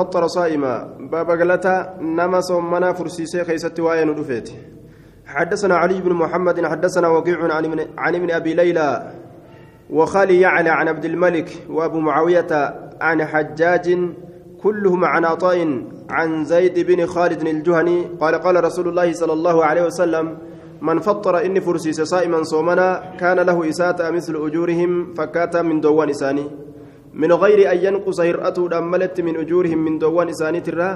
فطر صائما. باب غلطة نما صومنا فرسيسي خيست وين رفيت حدثنا علي بن محمد حدثنا وقيع عن ابن أبي ليلى وخالي يعلى عن عبد الملك وأبو معاوية عن حجاج كلهم عن عطاء عن زيد بن خالد الجهني. قال قال رسول الله صلى الله عليه وسلم من فطر إني فرسيس صائما صومنا كان له إساءة مثل أجورهم فكاتا من دوان إساني. من غير أن ينقص هرأته دملت من أجورهم من دوان إساني ترى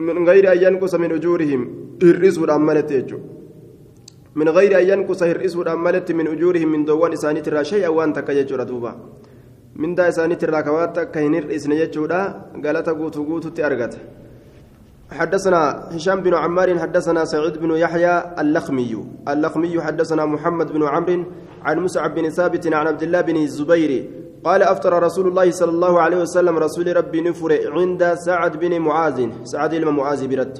من غير أن ينقص من أجورهم هرئسوا دملت يجو. من غير أن ينقص هرئسوا دملت من أجورهم من دوان إساني ترى شيئا وأنت كججو ردوبا من دا إساني ترى كواتا كهنر إسن يجو دا قالت قوتو قوتو تأرقت حدثنا هشام بن عمار حدثنا سعيد بن يحيى اللخمي. اللخمي حدثنا محمد بن عمرو عن مسعب بن ثابت عن عبد الله بن الزبير قال أفطر رسول الله صلى الله عليه وسلم رسول ربي نفر عند سعد بن معاذ. سعد بن معاذ برد.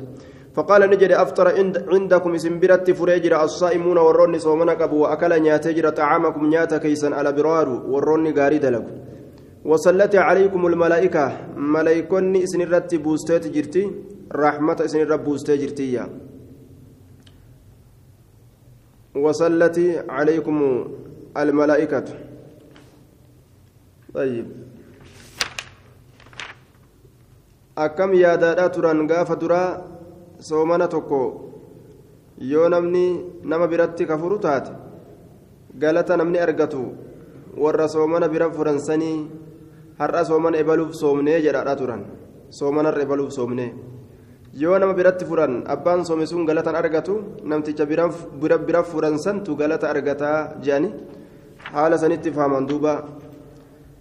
فقال نجد أفطر عند عندكم اسم برد فريجر الصائمون ورون صومنا قبو وأكل نياتجر طعامكم نياتا كيسا على برار ورون غاري دلق. وصلت عليكم الملائكة. ملائكوني اسن الرت بوستات جرتي. رحمة الرب بوستات جرتي. وصلت عليكم الملائكة طيب akkam yaadaadhaa turan gaafa duraa soomana tokko yoo namni nama biratti kafuru taate galata namni argatu warra soomana bira furansanii har'a soomana ebaluuf soomnee jedhaadhaa turan soomanarra ebaluuf soomnee Yoo nama biratti furan abbaan soome sun galatan argatu namticha bira furansantu galata argataa jedhani haala sanitti fahman duuba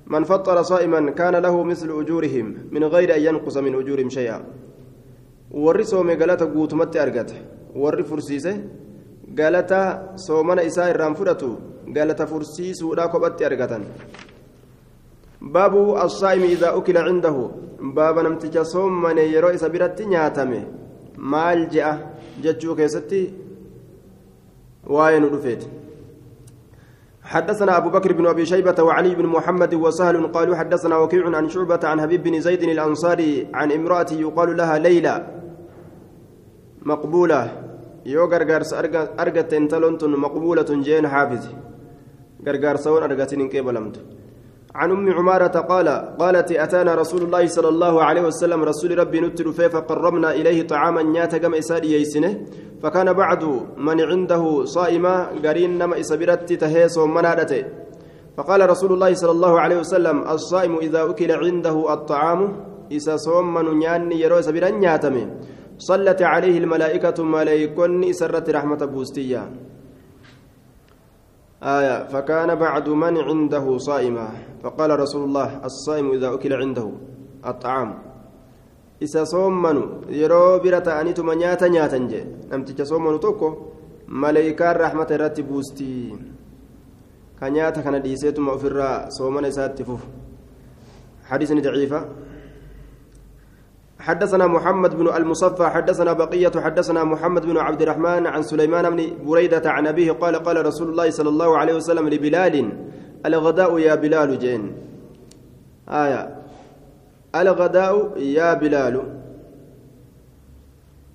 من فطر صائما كان له مثل أجورهم من غير أن ينقص من أجورهم شيئا warri soome galata guutumatti argate warri fursiise galata soomana isaa irraan fudhatu galata fursiisuudha kophatti argatan baabu assaa'imi idaa ukila cindahu baaba namticha soomane yeroo isa biratti nyaatame maal je'a jechuu keessatti waa'ee nu dhufeeti حدثنا أبو بكر بن أبي شيبة وعلي بن محمد وسهل قالوا حدثنا وكيع عن شعبة عن حبيب بن زيد الأنصاري عن امرأة يقال لها ليلى. مقبولة. يو غرغرس أرجت انتلونت مقبولة جين حافظ. غرغرسون أرجتين كيبلمت عن أم عمارة قال قالت أتانا رسول الله صلى الله عليه وسلم رسول ربي نتر فيه فقربنا إليه طعاما نياتا كما إسادي يسنه فكان بعد من عنده صائمة قرين نما إسبرت تهيس ومنادته فقال رسول الله صلى الله عليه وسلم الصائم إذا أكل عنده الطعام إذا صوم من ياني يرو سبرا صلت عليه الملائكة ملائكون سرت رحمة بوستية. آية فكان بعد من عنده صائمة. فقال رسول الله الصائم إذا أكل عنده الطعام. إذا صومنوا يرو برة أنيتم نياتا نياتا جي نمتك صومنوا توكو ملائكة رحمة رتي بوستي. كنياتا كان ديسيتم أفرا صومنا ساتفوف حديث ضعيفة. حدثنا محمد بن المصفى حدثنا بقية حدثنا محمد بن عبد الرحمن عن سليمان بن بريدة عن أبيه قال قال رسول الله صلى الله عليه وسلم لبلال الغداء يا بلال جين. آية. الغداء يا بلال.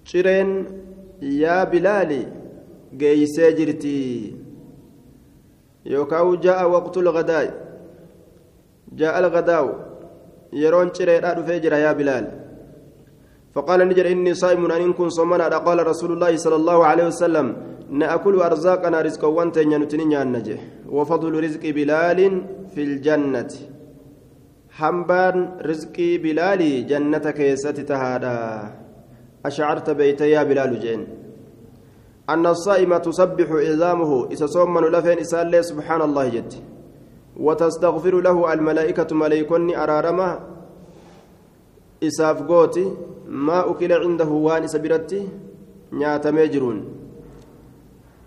شرين يا بلال. جيسي جرتي. يوكاو جاء وقت الغداء. جاء الغداء. يرون شرين أدفجر يا بلال. فقال نجر إني صائم أن كن صمنا قال رسول الله صلى الله عليه وسلم نأكل أرزاقنا رزقا وانت ينتني النجح وفضل رزق بلال في الجنة. حنبان رزق بلال جنتك ستتهادا أشعرت بيت يا بلال جين أن الصائم تسبح عظامه. إذا صومن لفين إسال سبحان الله جد. وتستغفر له الملائكة ملائكني أرارما إساف قوتي ما أكل عنده وان سبرتي نياتمي جرون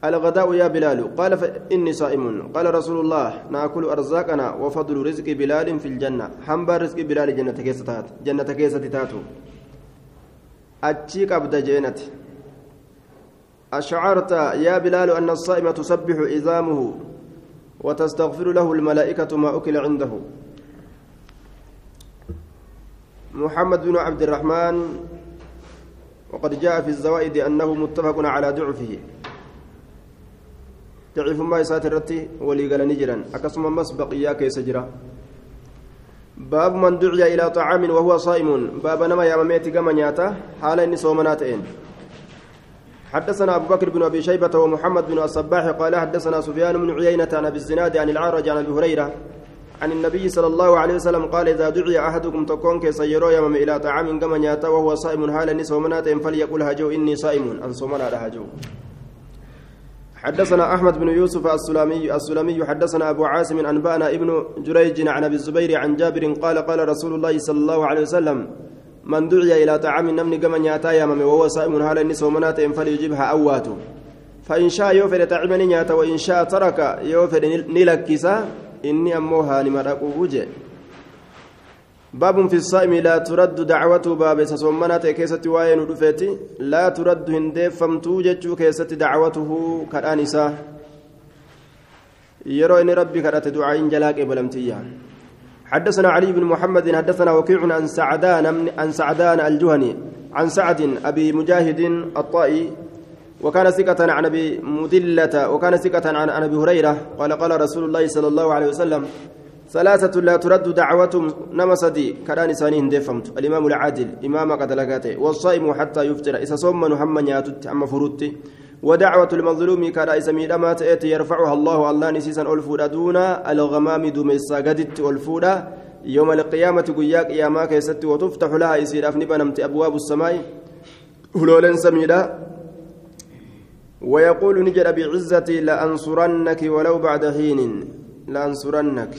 الغداء يا بلال قال فإني صائم قال رسول الله نأكل أرزاقنا وفضل رزق بلال في الجنة حنبا رزق بلال جنة كيستات جنة كيست تاتو أتشيك أبدا جينت أشعرت يا بلال أن الصائم تسبح إزامه وتستغفر له الملائكة ما أكل عنده محمد بن عبد الرحمن وقد جاء في الزوائد أنه متفق على ضعفه. ضعيف ما يسات الرتي ولي قال نجرا. أقسم مسبق إياك يسجرا باب من دعي إلى طعام وهو صائم. باب نما يا مميت كما نياتا. حال إني صومناتين حدثنا أبو بكر بن أبي شيبة ومحمد بن الصباح قال حدثنا سفيان بن عيينة عن أبي الزناد عن العارج عن أبي هريرة عن النبي صلى الله عليه وسلم قال إذا دعي أحدكم تكون كيسيرو يمم إلى طعام كما نياتا وهو صائم حال إني صومناتين فليقل هجو إني صائم. أن صومنا هجو. حدثنا أحمد بن يوسف السلامي السلامي حدثنا أبو عاصم أنبأنا ابن جريج عن أبي الزبير عن جابر قال قال رسول الله صلى الله عليه وسلم من دعي إلى طعام نمن كما نياتا يامم وهو صائم حال اني صومنات فليجبها اواته فإن شاء يوفر طعمني نياتا وإن شاء ترك يوفر نلكسا إني اموها لمرقو وجه. باب في الصائم لا ترد دعوته باب سصومنا كيست واين دفيتي لا ترد هندف فمتو جچو كيست دعوته كدانسا يرو إن ربي كرت دعاء جلاك بلمتيا حدثنا علي بن محمد حدثنا وكيع عن سعدان عن سعدان الجهني عن سعد أبي مجاهد الطائي وكان ثقة عن أبي مدلة وكان ثقة عن أبي هريرة. قال قال رسول الله صلى الله عليه وسلم ثلاثة لا ترد دعوتهم نمسدي. كران سانين ديفمت الإمام العادل إمام قد لقاته والصائم حتى يفطر. إذا صوم محمد ياتت أما فروتي ودعوة المظلوم كرا إذا ميدما تأتي يرفعها الله الله نسيسا ألفودا دون الغمام دميسا. قدت ألفودا يوم القيامة قياك ياما كيست وتفتح لها يسير أفني بنمت أبواب السماء. هلولا سميدا. ويقول نجد بعزتي لأنصرنك ولو بعد حين لأنصرنك.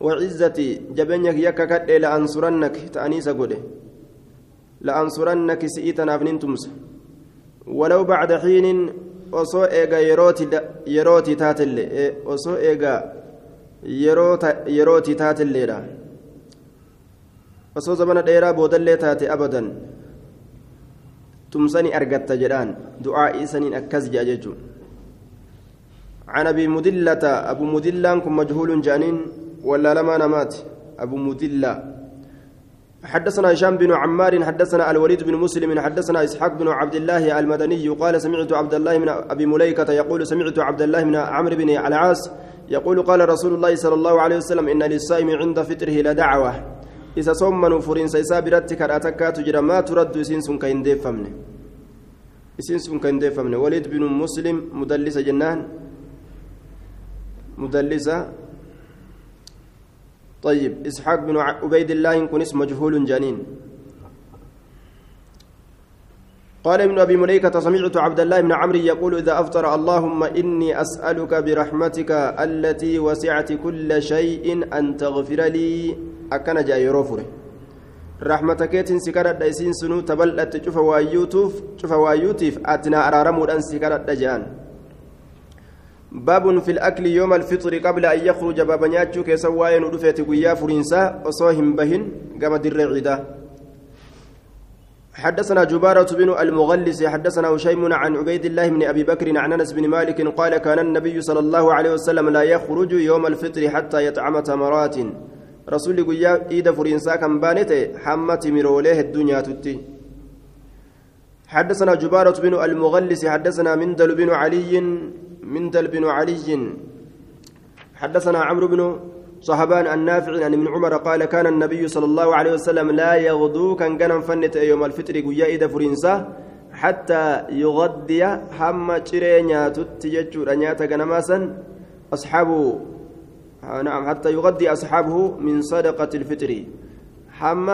وعزتي جبنك يكا كدي لأنصرنك تأنيس قده لأنصرنك سئتنا فننتمس ولو بعد حين osoo eega yerootii taatellee osoo eega yerootii taatelleedha osoo zamana dheeraa boodallee taate abadan tumsani argatta jedhaan du'aa isaniin akkas jechuun. عن ابي مدلة ابو مدلة كن مجهول جانين ولا لما نمات أبو مدلة حدثنا هشام بن عمار حدثنا الوليد بن مسلم حدثنا إسحاق بن عبد الله المدني قال سمعت عبد الله من أبي مليكة يقول سمعت عبد الله من عمرو بن العاص يقول قال رسول الله صلى الله عليه وسلم إن للصائم عند فطره لدعوة إذا صمنوا فرين سيسا برتك أتكا تجرى ما ترد سنسون كين ديفمن سنسون كين ديفمن وليد بن مسلم مدلس جنان مدلسة طيب إسحاق بن عبيد الله كن اسم مجهول جانين قال ابن أبي مليكة سمعت عبد الله بن عمرو يقول إذا أفطر اللهم إني أسألك برحمتك التي وسعت كل شيء أن تغفر لي أكن جاي روفره رحمتك سكرت دايسين سنو تبلت شوف وايوتوف شوف وايوتيف أتنا أرارمو أن سكرت دجان باب في الأكل يوم الفطر قبل أن يخرج باب نياتشو كيسواين ودفت قيا فرنسا وصوهم بهن قام الرعيدة حدثنا جبارة بن المغلس حدثنا هشيم عن عبيد الله بن أبي بكر عن أنس بن مالك قال كان النبي صلى الله عليه وسلم لا يخرج يوم الفطر حتى يطعم تمرات. رسول قيا إيد فرنسا كان بانته حمت مروليه الدنيا تتي. حدثنا جبارة بن المغلس حدثنا مندل بن علي مندل بن علي. حدثنا عمرو بن صحبان النافع عن ابن عمر قال كان النبي صلى الله عليه وسلم لا يغدو كان كان فنت يوم الفطر قيا فرنسا حتى يغدي هم تشرينيا تتججر نياتا غنماسا أصحابه نعم حتى يغدي أصحابه من صدقة الفطر. هم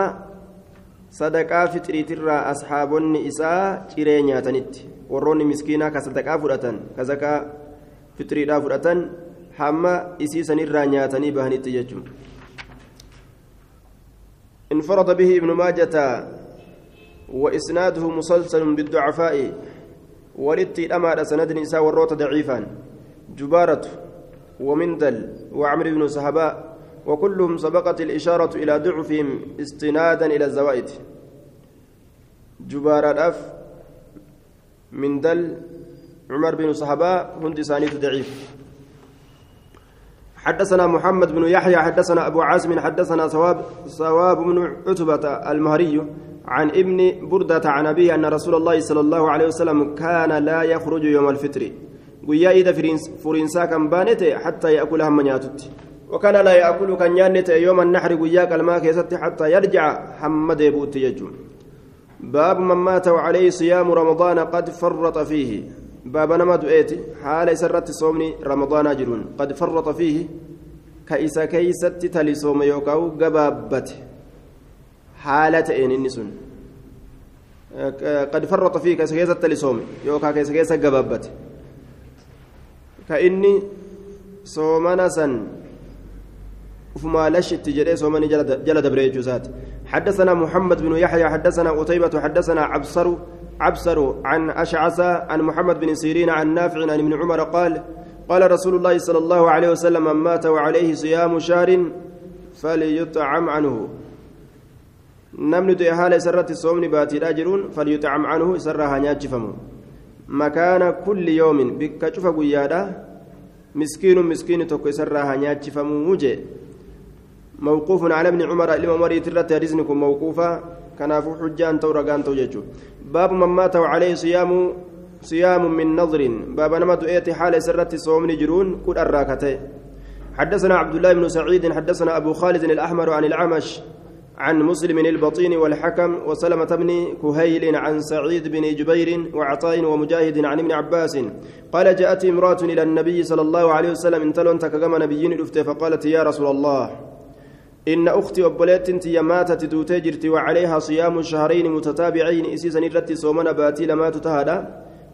صدقة فطري ترى أصحاب النساء تشرينيا تنت miskiinaa ka sadaqaa fudhatan ka zakaa fitiriidhaa fudhatan hamma isii sanirraa nyaatanii bahanitti jechuun انفرد به ابن ماجة وإسناده مسلسل بالضعفاء. ولدت أمر سند نساء والروت ضعيفا. جبارة. ومندل وعمر بن سحباء وكلهم سبقت الإشارة إلى ضعفهم استنادا إلى الزوائد. جبارة أف من دل عمر بن صحابة هند سانيت ضعيف. حدثنا محمد بن يحيى حدثنا أبو عاصم حدثنا ثواب ثواب بن عتبة المهري عن ابن بردة عن أبيه أن رسول الله صلى الله عليه وسلم كان لا يخرج يوم الفطر. ويا إذا فرنسا كان بانته حتى يأكل هم نياتت وكان لا يأكل كان يانت يوم النحر ويا كلمة كيست حتى يرجع حمد يبوت يجون باب من مات وعليه صيام رمضان قد فرط فيه باب نما دؤيتي حال سرت صومني رمضان جرون قد فرط فيه كإسا كيست تلي صوم يوكاو قبابته حالة إن إنسون قد فرط فيه كإسا كيست تلي صوم يوكا كإسا كيست قبابته كإني صومنا سن وفما لشت جري صومني جلد بريجوزات حدثنا محمد بن يحيى حدثنا قتيبة حدثنا عبصر عبصر عن أشعث عن محمد بن سيرين عن نافع عن ابن عمر قال قال رسول الله صلى الله عليه وسلم من مات وعليه صيام شهر فليطعم عنه نمن دي حال سرت الصوم باتي راجرون فليطعم عنه سرها مكان كل يوم شوف قيادا مسكين مسكين توكو سرها نياجفمو وجه موقوف على ابن عمر لما مريت الرت رزنكم موقوفا كنافو حجان تو رغان تو ججو باب من مات وعليه صيام صيام من نظر باب نما دؤيت حال سرت صوم جرون كل الراكته حدثنا عبد الله بن سعيد حدثنا ابو خالد الاحمر عن العمش عن مسلم البطين والحكم وسلمة بن كهيل عن سعيد بن جبير وعطاء ومجاهد عن ابن عباس قال جاءت امرأة إلى النبي صلى الله عليه وسلم انتلون تكجم نبيين فقالت يا رسول الله إن أختي أبوليت تي ماتت دوتي جرتي وعليها صيام شهرين متتابعين إسيسا نرتي صومنا باتي لما تتهدى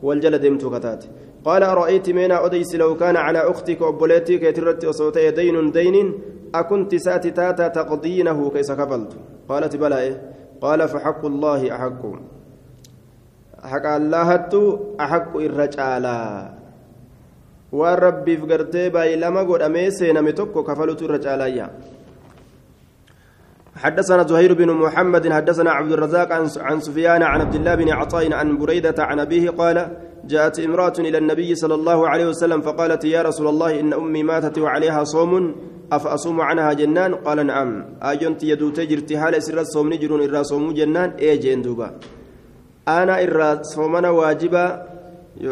والجلد امتكتات قال أرأيت من أديس لو كان على أختك أبوليتي كي ترتي وصوتي دين دين أكنت سأتي تاتا تقضينه كيس كفلت. قالت بلى إيه؟ قال فحق الله أحق. حق الله أحق الرجالا والرب فقرتي باي لما قد أميسي نمتك كفلت الرجالا حدثنا زهير بن محمد حدثنا عبد الرزاق عن سفيان عن عبد الله بن عطاء عن بريدة عن أبيه قال جاءت امرأة إلى النبي صلى الله عليه وسلم فقالت يا رسول الله إن أمي ماتت وعليها صوم. أفأصوم عنها جنان قال نعم أجنت يدو تجر تحال سر الصوم نجرون إرى صوم جنان إيه جندوبا أنا إرى صومنا واجبا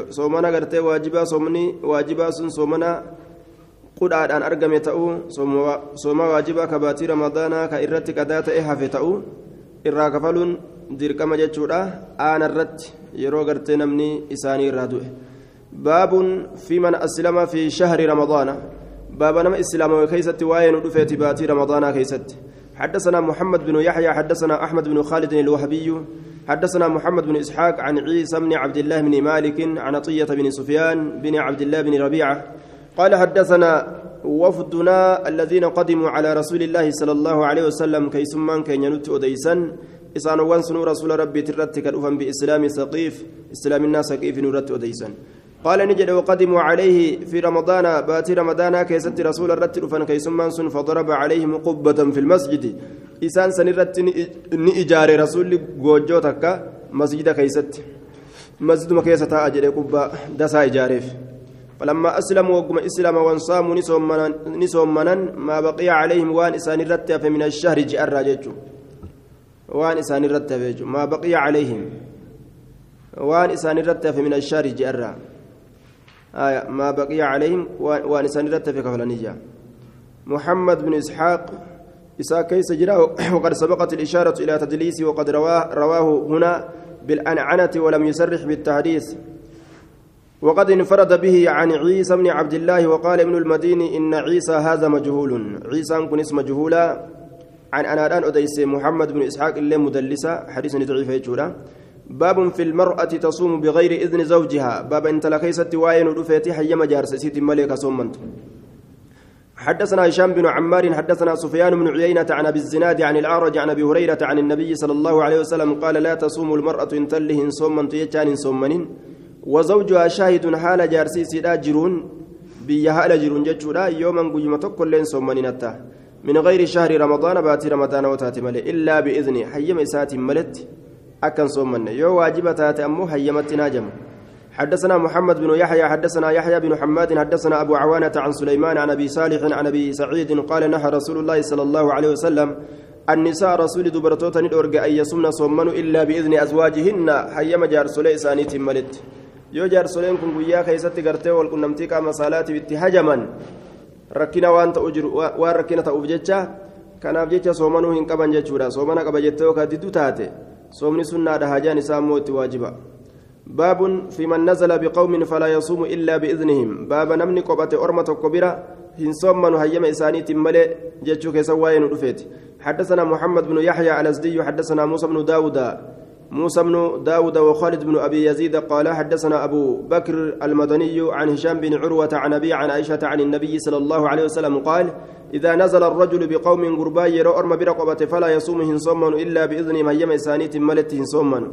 صومنا قرتي واجبا صومني واجبا سن صومنا qudhaadhaan argame ta'uu sooma waajibaa kabaatii ramadaanaa ka irratti qadaa ta'e hafe ta'uu irraa kafaluun dirqama jechuudha aana irratti yeroo gartee namni isaanii irraa du'e baabun fi man aslama fi shahri ramadaana nama islaamawe keeysatti waa'ee nu dhufeeti baatii ramadaanaa keeysatti حدثنا محمد بن يحيى حدثنا أحمد بن خالد الوهبي حدثنا محمد بن إسحاق عن عيسى بن عبد الله بن مالك عن عطية بن سفيان بن عبد الله بن ربيعة. قال حدثنا وفدنا الذين قدموا على رسول الله صلى الله عليه وسلم كي سمان كي ينوت أديسا إسان وانسنوا رسول ربي ترتك الأفن بإسلام سقيف إسلام الناس سقيف نورت أديسا قال نجد وقدموا عليه في رمضان بات رمضان كيست رسول الرت الأفن كي سمان سن فضرب عليهم قبة في المسجد. إسان سنرت نئجار رسول جوجوتك مسجد كيست. مسجد مكيسة أجري قبة دسا إجاريف. فلما أسلموا وقم إسلام وانصاموا نسومنا ما بقي عليهم وان إسان الرتف من الشهر جاء الراجج وان إسان الرتف ما بقي عليهم. وان إسان الرتف من الشهر جاء الراجج آية ما بقي عليهم وان إسان الرتف كفلنجا محمد بن إسحاق إساء كيس جراه وقد سبقت الإشارة إلى تدليسه وقد رواه, رواه هنا بالأنعنة ولم يسرح بالتحديث. وقد انفرد به عن عيسى بن عبد الله وقال ابن المديني إن عيسى هذا مجهول. عيسى كن اسم مجهولا. عن أنادان أديس محمد بن إسحاق اللي مدلسة حديث ضعيف يجولا. باب في المرأة تصوم بغير إذن زوجها. باب انت لكيست واين رفيتي حيما جارس سيت ملك صومنت. حدثنا هشام بن عمار حدثنا سفيان بن عيينة عن أبي الزناد عن الأعرج عن أبي هريرة عن النبي صلى الله عليه وسلم قال لا تصوم المرأة إن تلهن صومنت يجان صومنين وزوجها شاهد حال جارسي سيدا جرون بيا حال جرون جتشودا. يوما قيمة كلين أتا. من غير شهر رمضان باتي رمضان وتاتي إلا بإذن حيم إسات ملت أكن صومن يو واجبة تاتي أمو حيمت ناجم حدثنا محمد بن يحيى حدثنا يحيى بن حماد حدثنا أبو عوانة عن سليمان عن أبي صالح عن أبي سعيد قال نهى رسول الله صلى الله عليه وسلم النساء رسول دبرتوتا ندورج أن يصمن صومن إلا بإذن أزواجهن. حيما جارسولي إسانيت ملت yoo jaarsoleen kun guyyaa keessatti gartee wal qunnamtii qaama saalaatiif itti hajaman rakkina waan ta'u jiru waan rakkina ta'uuf jecha kanaaf jecha soomanuu hin qaban jechuudha soomana hajaan isaa immoo itti waajiba باب في من نزل بقوم فلا يصوم إلا بإذنهم. baaba namni qubate orma tokko bira hin soomu hayyama isaaniitiin malee jechuu keessa waa'een dhufte حدثنا محمد بن يحيى الأزدي حدثنا موسى بن داود موسى بن داود وخالد بن أبي يزيد قال حدثنا أبو بكر المدني عن هشام بن عروة عن أبي عن عائشة عن النبي صلى الله عليه وسلم قال إذا نزل الرجل بقوم قربا يرى أرم برقبة فلا يصوم هنصوما إلا بإذن هيم إسانيت ملت هنصوما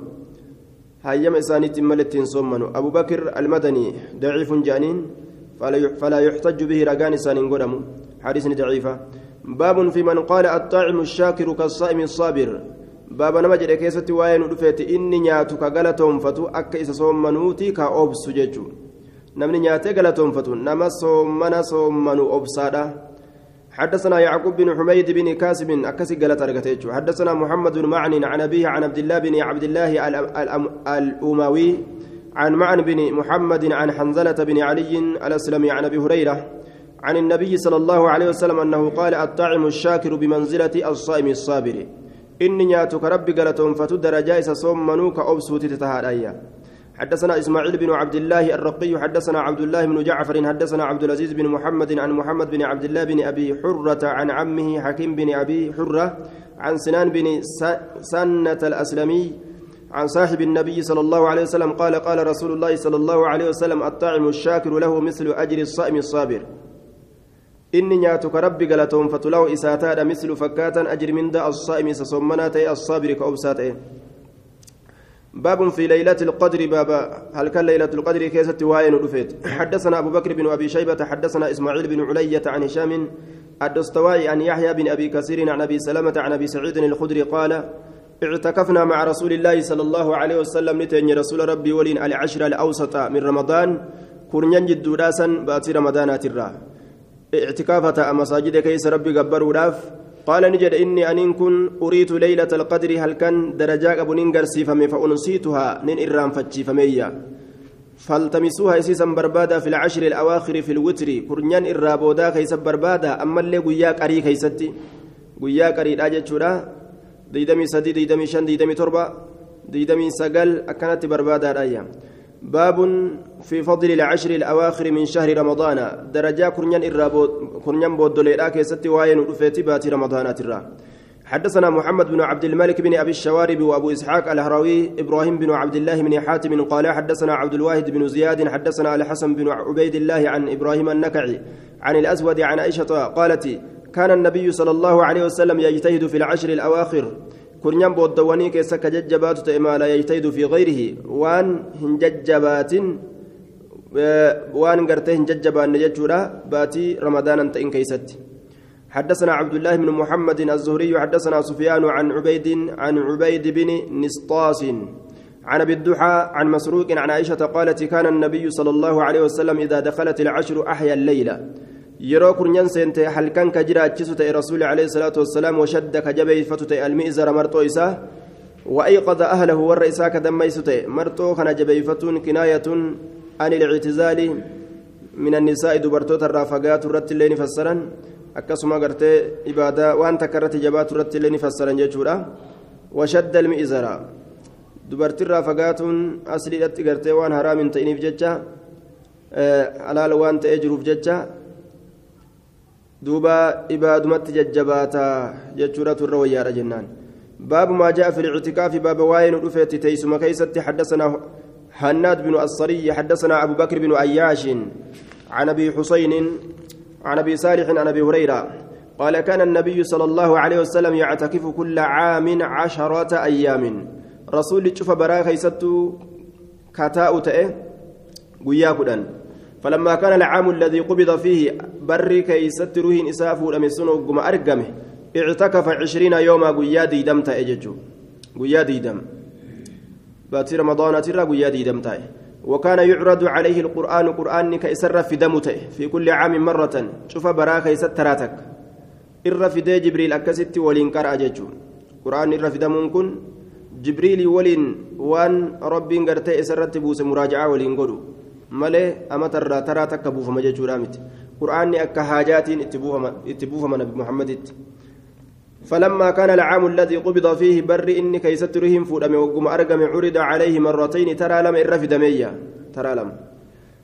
هيم إسانيت ملت هنصوما أبو بكر المدني ضعيف جانين فلا يحتج به رقان سان قدم حديث ضعيفة. باب في من قال الطاعم الشاكر كالصائم الصابر. Baaba nama jedhe keessatti waa'ee nu dhufeeti. Inni nyaatu ka galatoonfatu akka isa soommanuuti ka obsu jechuun namni nyaatee galatoonfatu nama soommana soommanu obsaadha. حدثنا يعقوب بن حميد بن كاسب أكسي قالت أرقتيتش حدثنا محمد بن معن عن أبيه عن عبد الله بن عبد الله الأموي عن معن بن محمد عن حنزلة بن علي الأسلمي عن أبي هريرة عن النبي صلى الله عليه وسلم أنه قال الطاعم الشاكر بمنزلة الصائم الصابر. إني نياتك ربي قالتهم فتو درجة صومنوك أبسوتي تتهادايا حدثنا إسماعيل بن عبد الله الرقي حدثنا عبد الله بن جعفر حدثنا عبد العزيز بن محمد عن محمد بن عبد الله بن أبي حرة عن عمه حكيم بن أبي حرة عن سنان بن سنة الأسلمي عن صاحب النبي صلى الله عليه وسلم قال قال رسول الله صلى الله عليه وسلم الطاعم الشاكر له مثل أجر الصائم الصابر. Inni nyaatu ka rabbi galatoonfatu lahu isaa taadha mislu fakkaatan ajri minda assaa'imi isa sommanaa ta'e باب في ليلة القدر baaba halkan ليلة القدر keessatti waa'een dhufte حدثنا أبو بكر بن أبي شيبة حدثنا إسماعيل بن علية عن هشام الدستوائي عن يحيى بن أبي كثير عن أبي سلمة عن أبي سعيد الخدري قال اعتكفنا مع رسول الله صلى الله عليه وسلم ni teenye rasuula rabbii waliin العشر الأوسط من رمضان kurnan jidduu baatii ramadaanaa tarraa i'tikaafa masjida keessa rabbi gabbaruudhaaf قال نجد إني أن كن أريد ليلة القدر halkan darajaa abbuu nan argisiifame فأنسيتها nan irraanfachiifame فالتمسوها يسيسا بربادا في العشر الأواخر في الوتر. كرنيان إرابودا كيس بربادا. أما اللي قياك أري كيستي. قياك أري الآجة شورا. ديدمي سدي ديدمي شن ديدمي تربة. ديدمي سقل. أكنت بربادا الأيام باب في فضل العشر الأواخر من شهر رمضان. درجة كرنيان إرابود كرنيان بودوليرا كيستي واين ودفيتي باتي رمضان ترى حدثنا محمد بن عبد الملك بن أبي الشوارب وأبو إسحاق الهروي إبراهيم بن عبد الله بن حاتم قال حدثنا عبد الواحد بن زياد حدثنا الحسن بن عبيد الله عن إبراهيم النكعي عن الأسود عن عائشة قالت كان النبي صلى الله عليه وسلم يجتهد في العشر الأواخر. كرنيان بودواني كيسا كججبات تئما لا يجتهد في غيره. وان هنججبات وان قرته هنججبان نججورا باتي رمضان انت ان كيست. حدثنا عبد الله بن محمد الزهري حدثنا سفيان عن عبيد عن عبيد بن نسطاس. عن أبي الدحى عن مسروق عن عائشة قالت كان النبي صلى الله عليه وسلم إذا دخلت العشر أحيا الليلة. Yeroo kurnyan seente halkan ka jiraachisu ta'e rasuuli alayhi salaatu wassalaam washadda ka jabeeyfatu ta'e almi'zara marxoo isaa وأيقظ أهله ور إساك دميسته مرتو كان جبيفة كناية عن الاعتزال من النساء دبرتوت الرافقات رت اللين فسرا أكسما قرت إبادة وأن تكرت جبات رت اللين فسرا جيشورا وشد المئزرة دبرت الرافقات أصلي قرت وأن حرام تئنيف جتشا حلال وأن تأجروف جتشا دوبا إبادمت ججباتا جتشورة الرويار جنان باب ما جاء في الاعتكاف باب واين رفيت تيسم كيست حدثنا هناد بن الصري حدثنا أبو بكر بن أياش عن أبي حسين عن أبي صالح عن أبي هريرة قال كان النبي صلى الله عليه وسلم يعتكف كل عام عشرة أيام رسول شوف برا كيست كتاء تأه قياكدان فلما كان العام الذي قبض فيه بري كيست روهن إساف ولمسون وقم أرقمه اعتكف عشرين يوما قيا ديدم تأججو قيا ديدم باتي رمضان ترى قيا ديدم وكان يعرض عليه القرآن قرآن كإسر في دمته في كل عام مرة. شوف براك في دي جبريل أكست ولين قرأ جيجو قرآن إر في دمون كن. جبريل ولين وان ربي قرتي إسرت بوس مراجعة ولين مالي أما ترى ترى تكبوف مجيجو رامت قرآن أكا حاجات اتبوف من محمد فلما كان العام الذي قبض فيه بر إني كيسترهم فودم وقم أرقم عرض عليه مرتين ترى لم إرف دمية ترى لم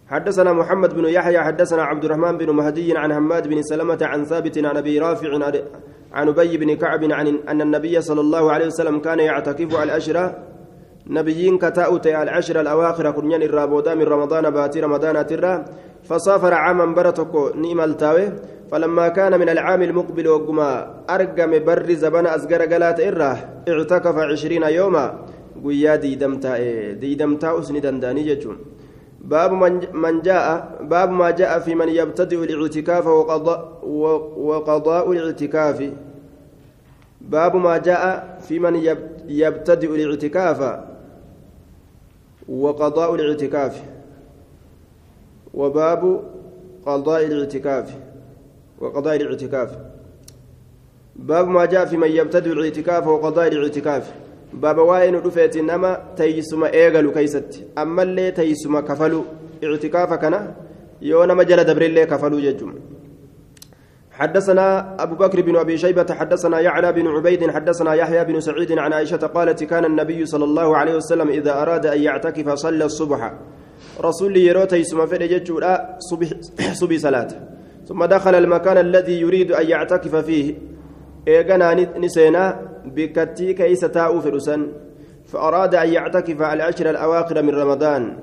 حدثنا محمد بن يحيى حدثنا عبد الرحمن بن مهدي عن حماد بن سلمة عن ثابت عن أبي رافع عن أبي بن كعب عن أن النبي صلى الله عليه وسلم كان يعتكف على الأشرة نبيين كتاؤت العشر الأواخر كنيان الرابودا من رمضان باتي رمضان ترى فسافر عاما برتكو نيم التاوي فلما كان من العام المقبل وقما أرقم بر زبن أزقر قلات إره اعتكف عشرين يوما قويا ديدمتا ديدمتا أسني دنداني جتون باب من جاء باب ما جاء في من يبتدئ الاعتكاف وقضاء وقضاء الاعتكاف. باب ما جاء في من يبتدئ الاعتكاف. وقضاء الاعتكاف. وباب قضاء الاعتكاف. وقضاء الاعتكاف. باب ما جاء في من يبتدئ الاعتكاف وقضاء الاعتكاف. باب وين رفيت نما تيسما ايغلو كيست. أما اللي تيسما كفلو اعتكاف كان يونا مجل دبر اللي كفلو ججم. حدثنا أبو بكر بن أبي شيبة حدثنا يعلى بن عبيد حدثنا يحيى بن سعيد عن عائشة قالت كان النبي صلى الله عليه وسلم إذا أراد أن يعتكف صلى الصبح. رسول يروتي ثم فرجت صبح صبي صلاة. ثم دخل المكان الذي يريد أن يعتكف فيه. إيغانا نسينا بكتي كيس تاء فرسا فأراد أن يعتكف على العشر الأواخر من رمضان.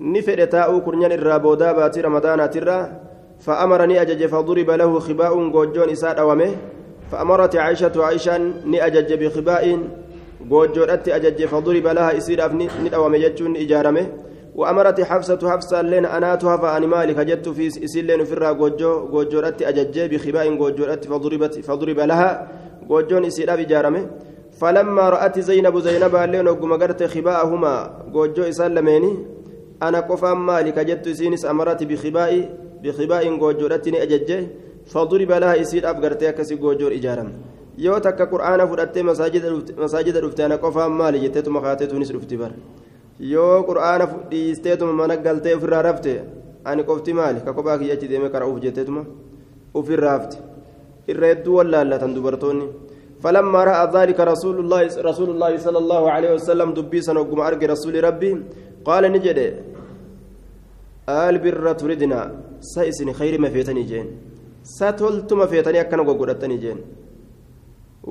نفر تاء كرنيان الرابودا باتي رمضان ترى. فأمرني أجج فضرب له خباء جوجون إساد أومه فأمرت عائشة عائشة نأجج بخباء جوجون أتي أجج فضرب لها إسير أفني ندأومه جتشون إجارمه. وأمرت حفصة حفصة لين أناتها فأني مالك جدت في إسلين في الرا جوجو جوجورت أججي بخباء جوجورت فضربت فضرب لها جوجون إسيرا بجارمه فلما رأت زينب زينب لين وقم قرت خباءهما جوجو إسلميني أنا قفا مالك جدت سينس أمرت بخباء بخباء جوجورت أججي فضرب لها إسير أبقرتها كسي جوجور إجارم yoo takka qur'aana fudhattee masaajida dhufte ana qofaan maali jetteetuma kaateetuunis dhufti bara yoo qur'aana dhiisteetuma mana galtee ofirraa rafte ani qofti maali ka kophaa kiyya achi deemee karaa uf jetteetuma ofirraa hafte irra hedduu wallaallatan dubartoonni فلما رأى ذلك رسول الله رسول الله صلى الله عليه وسلم دبيسا وقم أرجع رسول ربي قال نجد البر تريدنا سيسني خير ما فيتني جين ستلت ما فيتني أكن وقولتني جين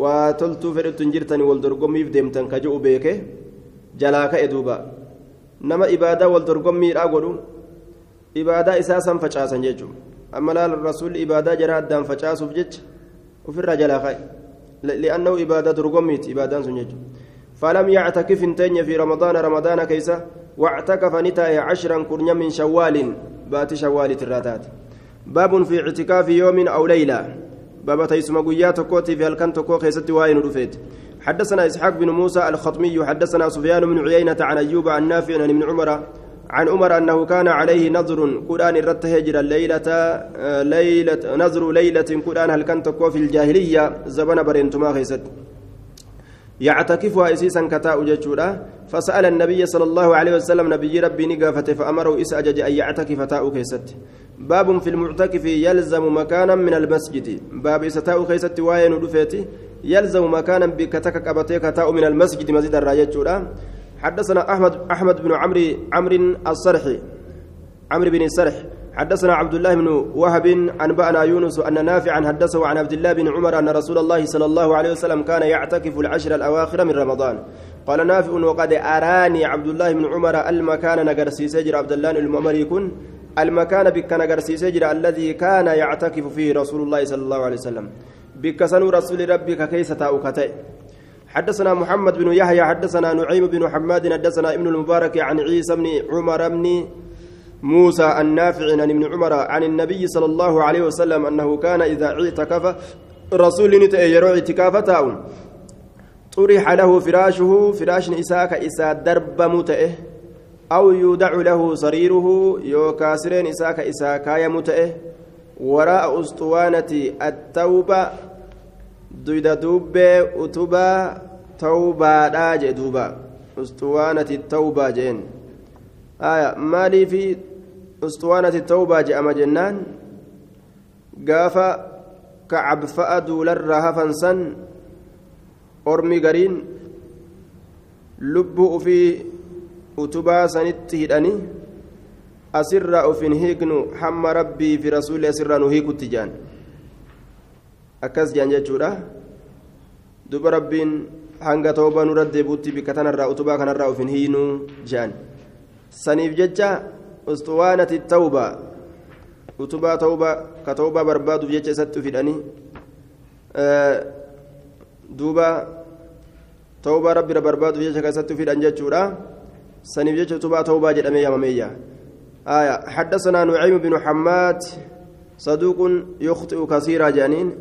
وتلت فرت جرتني والدرقم يفدمتن كجو ibaadaa wal dorgommiidhaa godhu ibaadaa isaa san facaasan jechuun amma laala rasuulli ibaadaa jara addaan facaasuuf jecha ofirraa jalaa ka'e li'annahu ibaadaa dorgommiiti ibaadaan sun jechuudha فلم يعتكف hin teenye رمضان رمضان keessa واعتكف ni taa'e عشرا kurnyaa من شوال baatii شوال taratti. باب في اعتكاف يوم أو ليلة. باب teessuma guyyaa tokkootii fi halkan tokko keessatti waa'een dhufeetti. حدثنا إسحاق بن موسى الخطمي حدثنا سفيان بن عيينة عن أيوب عن نافع عن ابن عمر عن عمر أنه كان عليه نظر قرآن رت هجر الليلة ليلة نظر ليلة قرآن هل كنت في الجاهلية زبن برنتما خيست. يعتكفها إسيسا كتاء ججودا فسأل النبي صلى الله عليه وسلم نبي ربي نقافته فأمره إسأجج أن يعتكف تاء كيست باب في المعتكف يلزم مكانا من المسجد. باب إستاء كيست واين ودفيتي يلزم مكانا بكتك أبتيك تاء من المسجد مسجد الراية حدثنا أحمد أحمد بن عمرو عمرو الصرحي عمرو بن الصرح حدثنا عبد الله بن وهب أنبأنا يونس أن نافعا حدثه عن عبد الله بن عمر أن رسول الله صلى الله عليه وسلم كان يعتكف العشر الأواخر من رمضان. قال نافع وقد أراني عبد الله بن عمر المكان نقرسي سجر عبد الله المؤمر يكون المكان بك نقرسي سجر الذي كان يعتكف فيه رسول الله صلى الله عليه وسلم. بك سنو رسول ربك كيس تأوكتئ حدثنا محمد بن يحيى حدثنا نعيم بن حماد حدثنا ابن المبارك عن عيسى بن عمر بن موسى النافع عن ابن عمر عن النبي صلى الله عليه وسلم أنه كان إذا اعتكف رسول يرى اعتكافته طرح له فراشه فراش إساك إسا درب متئه أو يودع له سريره يوكاسرين إساك إساكا يمتئه وراء أسطوانة التوبة دويدا دوبة أتوبة توبة راجع دوبة. أسطوانة التوبة جين. maaliifi ustuwaanati tawbaa je'ama jennaan. Gaafa ka cabfa'a duularraa hafan san ormi gariin lubbuu ufii utubaa sanitti hidhanii asirraa ufin hiiknu hamma rabbii fi rasuulli asirraa nu hiikutti jaan. Akkas jaan jechuudha. Duba rabbiin hanga tawbaa nurra deebuutti bikka tanarraa utubaa kanarraa ufin hiinuu jaan. Saniif jecha ustuwaanati tawba utubaa tawba ka tawbaa barbaaduuf jecha isatti uf hidhanii duuba tawbaa rabbira barbaaduuf jecha ka isatti uf hidhan jechuudha جيتش تبا توبا جدامي يا مميا آية حدثنا نعيم بن حماد صدوق يخطئ كثيرا جانين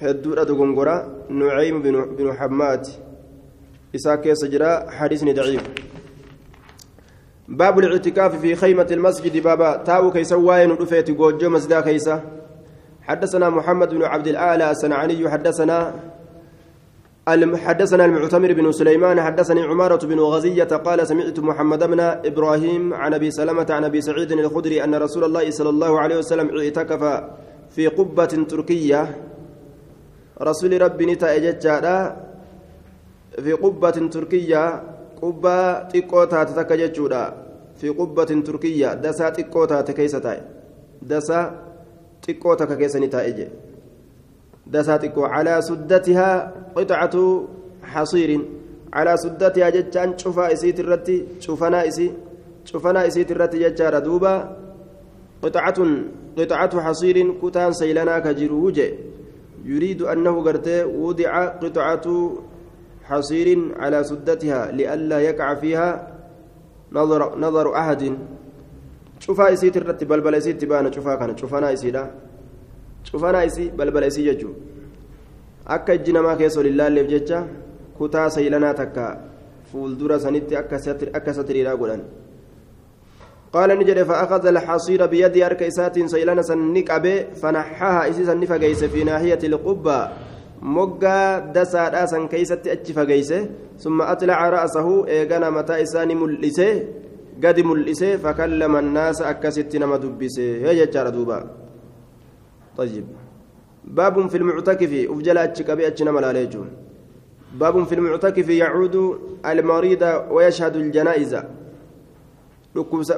هدورة دغنغورا نعيم بن حماد إساك سجرا حديث ضعيف باب الاعتكاف في خيمة المسجد. بابا تاو كيسواين ودفيت جوجو مسجد كيسا حدثنا محمد بن عبد الآلة السنعاني. حدثنا حدثنا المعتمر بن سليمان. حدثني عمارة بن غزية قال سمعت محمد بن إبراهيم عن أبي سلمة عن أبي سعيد الخدري أن رسول الله صلى الله عليه وسلم اعتكف في قبة تركية. رسول ربي نتا في قبة تركية. قبة تقوتا تتكجتشورا في قبة تركية دسا تقوتا تكيستاي دسا تقوتا ككيسنتا إجي دساتكو على سدتها قطعة حصير على سدتها جتان شوفا إسيت الرتي شوفنا إسي شوفنا إسيت الرتي جتار دوبا قطعة قطعة حصير كتان سيلنا كجروج يريد أنه قرتي وضع قطعة حصير على سدتها لئلا يقع فيها نظر نظر أحد. شوفا إسيت الرتي بلبل إسيت تبان شوفا كانت شوفنا إسيلا cufanaa isii balbala isii jechuun akka ijji namaa keessa ol ilaalleef jecha kutaa saylanaa takka fuuldura sanitti akka satiriidhaa godhan قال نجد فأخذ الحصير بيدي أرك إسات سيلان سنك أبي فنحاها إسيسا نفقيس في ناحية القبة. دسا راسا كيست أتش فقيسه ثم أطلع رأسه إيقنا متى إساني ملئسه قد ملئسه فكلم الناس أكست نما دبسه هي جار دوبا طيب باب في المعتكف أفجل أتشكبي أتشنا ملاليجو باب في المعتكف يعود المريض ويشهد الجنائز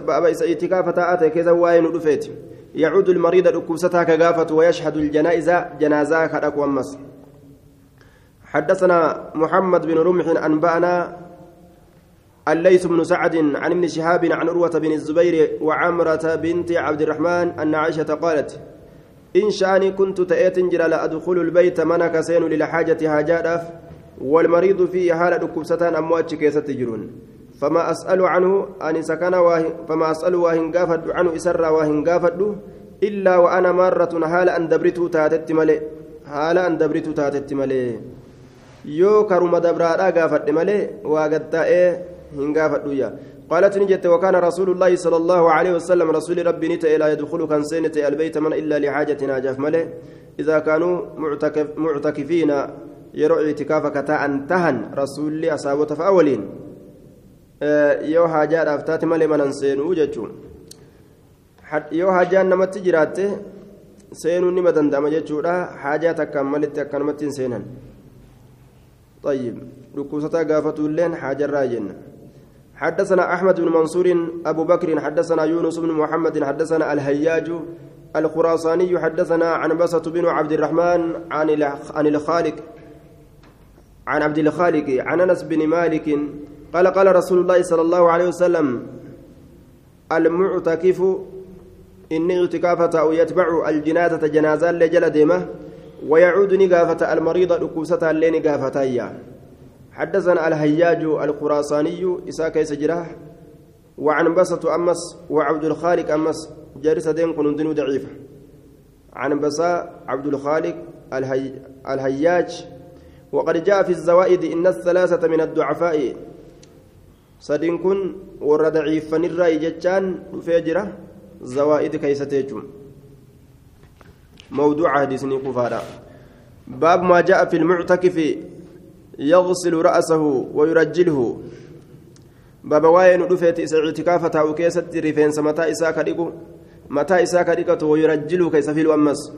بابا اعتكاف تاءته كذا وين رفيت يعود المريض ركوبستها كغافة ويشهد الجنائز جنازة خدك ومس حدثنا محمد بن رمح أنبأنا الليث بن سعد عن ابن شهاب عن عروة بن الزبير وعمرة بنت عبد الرحمن أن عائشة قالت إن شأني كنت تأتي جرى لأدخل البيت منك سين للحاجة هاجات والمريض فيه حال ركبستان أموات كيسة تجرون. فما أسأل عنه أن سكن فما أسأل واهن قافد عنه إسر واهن قافد إلا وأنا مرة حال أن دبرته تاتت ملئ حال أن دبرته تاتت ملئ yoo karuma dabraadhaa gaafadhe malee waa gattaa'ee hin gaafadhu yaa قالت نجت وكان رسول الله صلى الله عليه وسلم رسول ربي نتا لا يدخل كان سنة البيت من إلا لحاجة ناجف مله إذا كانوا معتكف معتكفين يروا اعتكافك تاء انتهن رسول لي أصابته فأولين yoo haajaa aftaati malee manan seenuu jechuun yoo haajaan namatti jiraatte seenuu nima danda'ama jechuudha haajaa takkaan malitti akkanumatti hin seenan طيب ركوستا قافتوا اللين حاجة جنة حدثنا أحمد بن منصور أبو بكر حدثنا يونس بن محمد حدثنا الهياج الخراساني حدثنا عن بسط بن عبد الرحمن عن عن الخالق عن عبد الخالق عن أنس بن مالك قال قال رسول الله صلى الله عليه وسلم المعتكف إني اعتكافة أو يتبع الجنازة جنازة لجل ديمة. ويعود نقافة المريض ركوسة اللين نقافتايا حدثنا الهياج الخراساني إساك يسجره وعن بسط أمس وعبد الخالق أمس جارس دين كنون ضعيفة. عن بساء عبد الخالق الهي الهياج وقد جاء في الزوائد إن الثلاثة من الضعفاء kun warra daciiffanirraa jechaan dhufee jira zawaa'id keeysate jechuun موضوع حديثني كفارا باب ما جاء في المعتكف يغسل رأسه ويرجله. باب waa'een dhufeetti اعتكافة keessatti rifeen mataa isaa ka dhiquu mataa isaa ka dhiquu ويرجله ka isa filamsu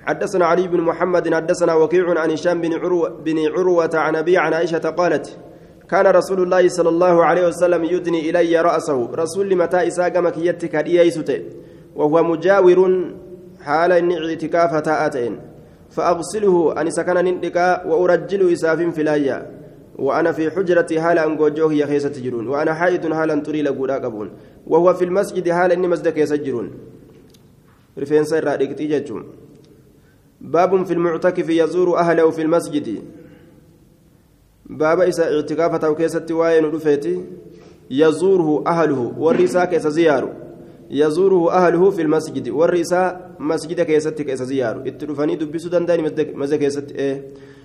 حدثنا علي بن محمد حدثنا وكيع عن هشام بن عروة بن عروة عن أبي عن عائشة قالت كان رسول الله صلى الله عليه وسلم يدني إلي رأسه. رسول mataa isaa gama kiyyatti ka dhiheessite وهو مجاور حال inni اعتكاف taa'eetiin فأغسله أن سكن نندقا وأرجل إساف فلايا وأنا في حجرتي حال أن جوجوه يا خيسة تجرون وأنا حائد حال أن تري لقولا قبون وهو في المسجد حال إني مسجد يسجرون رفين سير باب في المعتكف يزور أهله في المسجد باب إسا اعتكافة أو كيسة واين رفيتي يزوره أهله والرسا كيس زياره يزوره أهله في المسجد. والرسا مسجد كيسة كيس زياره. اتلفني دبسو دنداني مزد كيسة إيه.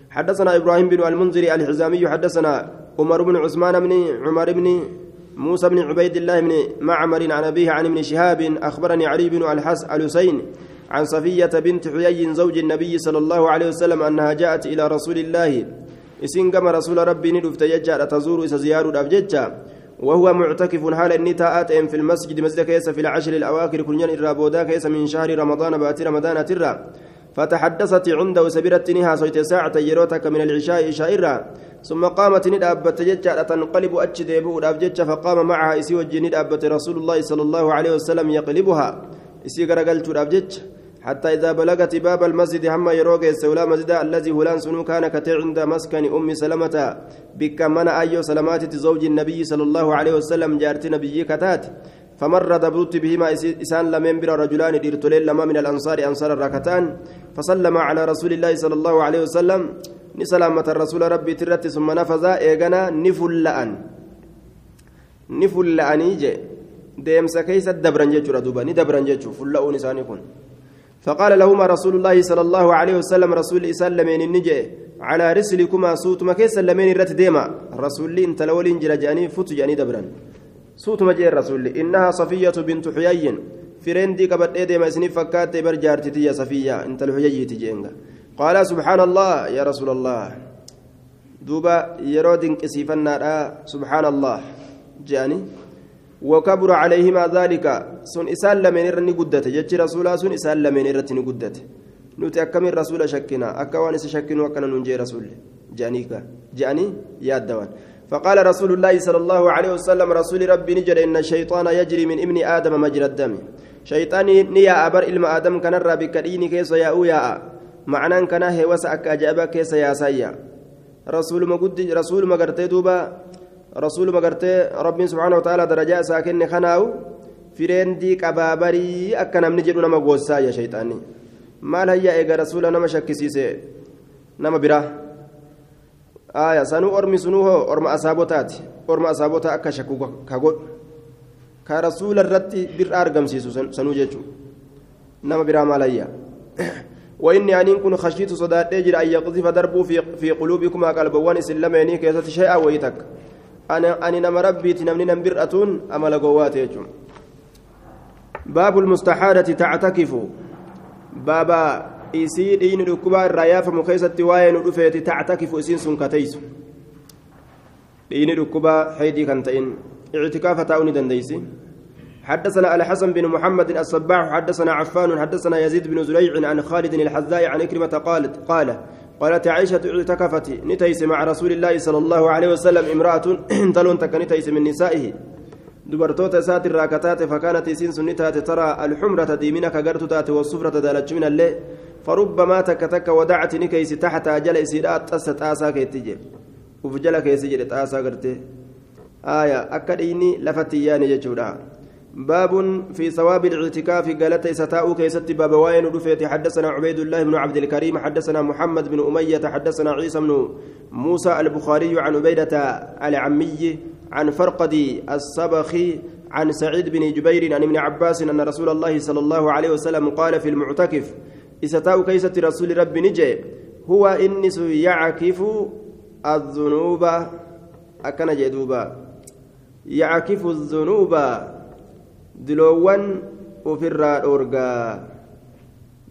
حدثنا إبراهيم بن المنذر الحزامي. حدثنا عمر بن عثمان بن عمر بن موسى بن عبيد الله بن معمر عن أبيه عن ابن شهاب. أخبرني علي بن الحس الحسين عن صفية بنت حيي زوج النبي صلى الله عليه وسلم أنها جاءت إلى رسول الله. إسين كما رسول ربي ندفت يجعل تزور إسا زيار الأبججة وهو معتكف حال النتاءات في المسجد مسجد كيس في العشر الأواخر كنيان إرابودا كيس من شهر رمضان بات رمضان ترى. فتحدثت عنده سبرتنها صيت ساعة يروتك من العشاء شائرة ثم قامت ندابت ججة تنقلب أتش ديبو فقام معها إسي وجه ندابت رسول الله صلى الله عليه وسلم يقلبها. إسي قرقلت حتى إذا بلغت باب المسجد هم يروق السولا مسجد الذي هلان سنو كان كتي عند مسكن أم سلمة. بك من أيو سلمات زوج النبي صلى الله عليه وسلم جارت نبي كتات. فمر دبرت بهما إسان لمن بر رجلان ديرتولين لما من الأنصار أنصار الركتان فسلم على رسول الله صلى الله عليه وسلم. نسلامة الرسول ربي ترت ثم نفذ إيغنا نفلأن. نفلأن يجي deemsa keessa dabran jechuudha duuba ni dabran jechuudha fulla'uun فقال لهما رسول الله صلى الله عليه وسلم رسول إسلامين النجي على رسلكما صوت ما كيس لمن الرت ديما؟ رسول انت لولين جرجاني فوت جاني دبرا صوت ما جاء الرسول إنها صفية بنت حيي. فرندي قبل ديما سني فكات برجارتي يا صفية انت الحيي تجينغا قال سبحان الله يا رسول الله. دوبا يرود انكسيفنا سبحان الله جاني. وكبر عليهما ذلك. سن إسال لمن رني قدته جتش رسولا سن إسال لمن رتني قدته نوتي أكمل رسول شكنا. أكوان شكنا وكان ننجي رسول. جانيكا جاني يا الدوان. فقال رسول الله صلى الله عليه وسلم رسول ربي نجر إن الشيطان يجري من ابن آدم مجرى الدم. شيطاني نيا أبر إلما آدم كان الرابي كديني كيس يا أويا معنى كان هي وسأك أجابا كيس يا سيا. رسول ما رسول ما دوبا. رسول مغرتي ربي سبحانه وتعالى درجاء ساكن خناو فريندي قبابري أكنا من جدنا مغوسا يا شيطاني maal hayya eega rasuula nama shakkisiise nama biraa aya sanuu ormi sunuu hoo orma asaabotaati orma asaabotaa akka shakku ka godhu ka rasuula irratti bir'a argamsiisu sanuu jechuu nama biraa maal hayya وإني أن كن خشيت صداد أجر أن يقذف دربه في في قلوبكما قلبوان إسلامين كيسة شيئا ويتك ani nama rabbiiti namni nan bir'atuun amala gowwaate jechuun baabu lmustaxaadati tactakifu baaba isii dhiini dhukkubaa irraa yaafamu keessatti waa'ee nu dhufeeti tactakifu isiin sun kateysu dhiini dhukkubaa haydii kan ta'in ictikaafa taa'uu ni dandeeysi حدثنا الحسن بن محمد الصباح حدثنا عفان حدثنا يزيد بن زريع عن خالد الحذاء عن كلمة قالت قال قالت عائشة اعتكفت. نتيس مع رسول الله صلى الله عليه وسلم امرأة تلون تك نتيس من نسائه. دبرتوت سات الراكتات فكانت سين سنتات ترى الحمرة ديمنك قرت تات والصفرة دالت من الليل فربما تك تك ودعت نكيس تحت أجل إسيرات تست آسا كيتجي. وفجلك يسجل آسا قرتي آية. أكديني لفتياني ججودا باب في ثواب الاعتكاف. قالت ستاء كيست باب رفيت حدثنا عبيد الله بن عبد الكريم. حدثنا محمد بن أمية. حدثنا عيسى بن موسى البخاري عن عبيدة العمي عن فرقد السبخي عن سعيد بن جبير عن ابن عباس أن رسول الله صلى الله عليه وسلم قال في المعتكف إستاء كيست رسول رب نجي. هو إنس يعكف الذنوب. أكن جدوبا. يعكف الذنوب. دلوان أفرا أورغا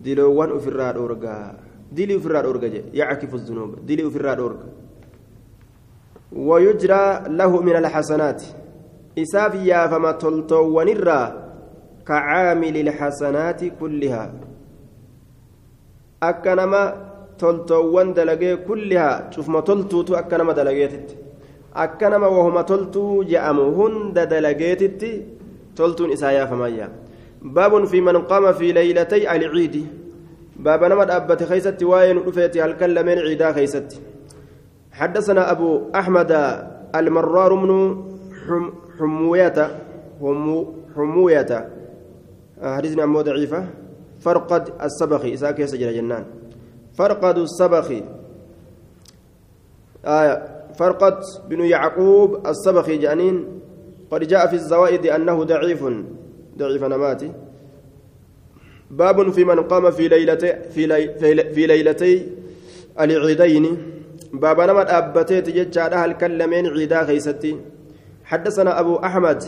دلوان أفرا أورغا دلي أفرا أورغا يعكف الذنوب دلي أفرا أورغا ويجرى له من الحسنات إساف يا فما تلتوان الرا كعامل الحسنات كلها أكنما تلتوان دلقي كلها شوف ما تلتوتو أكنما دلقيتت أكنما وهما تلتو جأمو هند دلقيتت تلتون إسايا فمايا باب في من قام في ليلتي العيد باب نمد أبت خيست واين رفيت هل كلمين عيدا خيست حدثنا أبو أحمد المرار من حموية حموية حديثنا أمو ضعيفة فرقد السبخي إساك يسجل جنان فرقد السبخي آية فرقد بن يعقوب السبخي جانين قد جاء في الزوائد أنه ضعيف ضعيف نماتي باب في من قام في ليلتي في, في ليلتي العيدين. باب نمت أبتيت جتشارها الكلمين عيدا خيستي. حدثنا أبو أحمد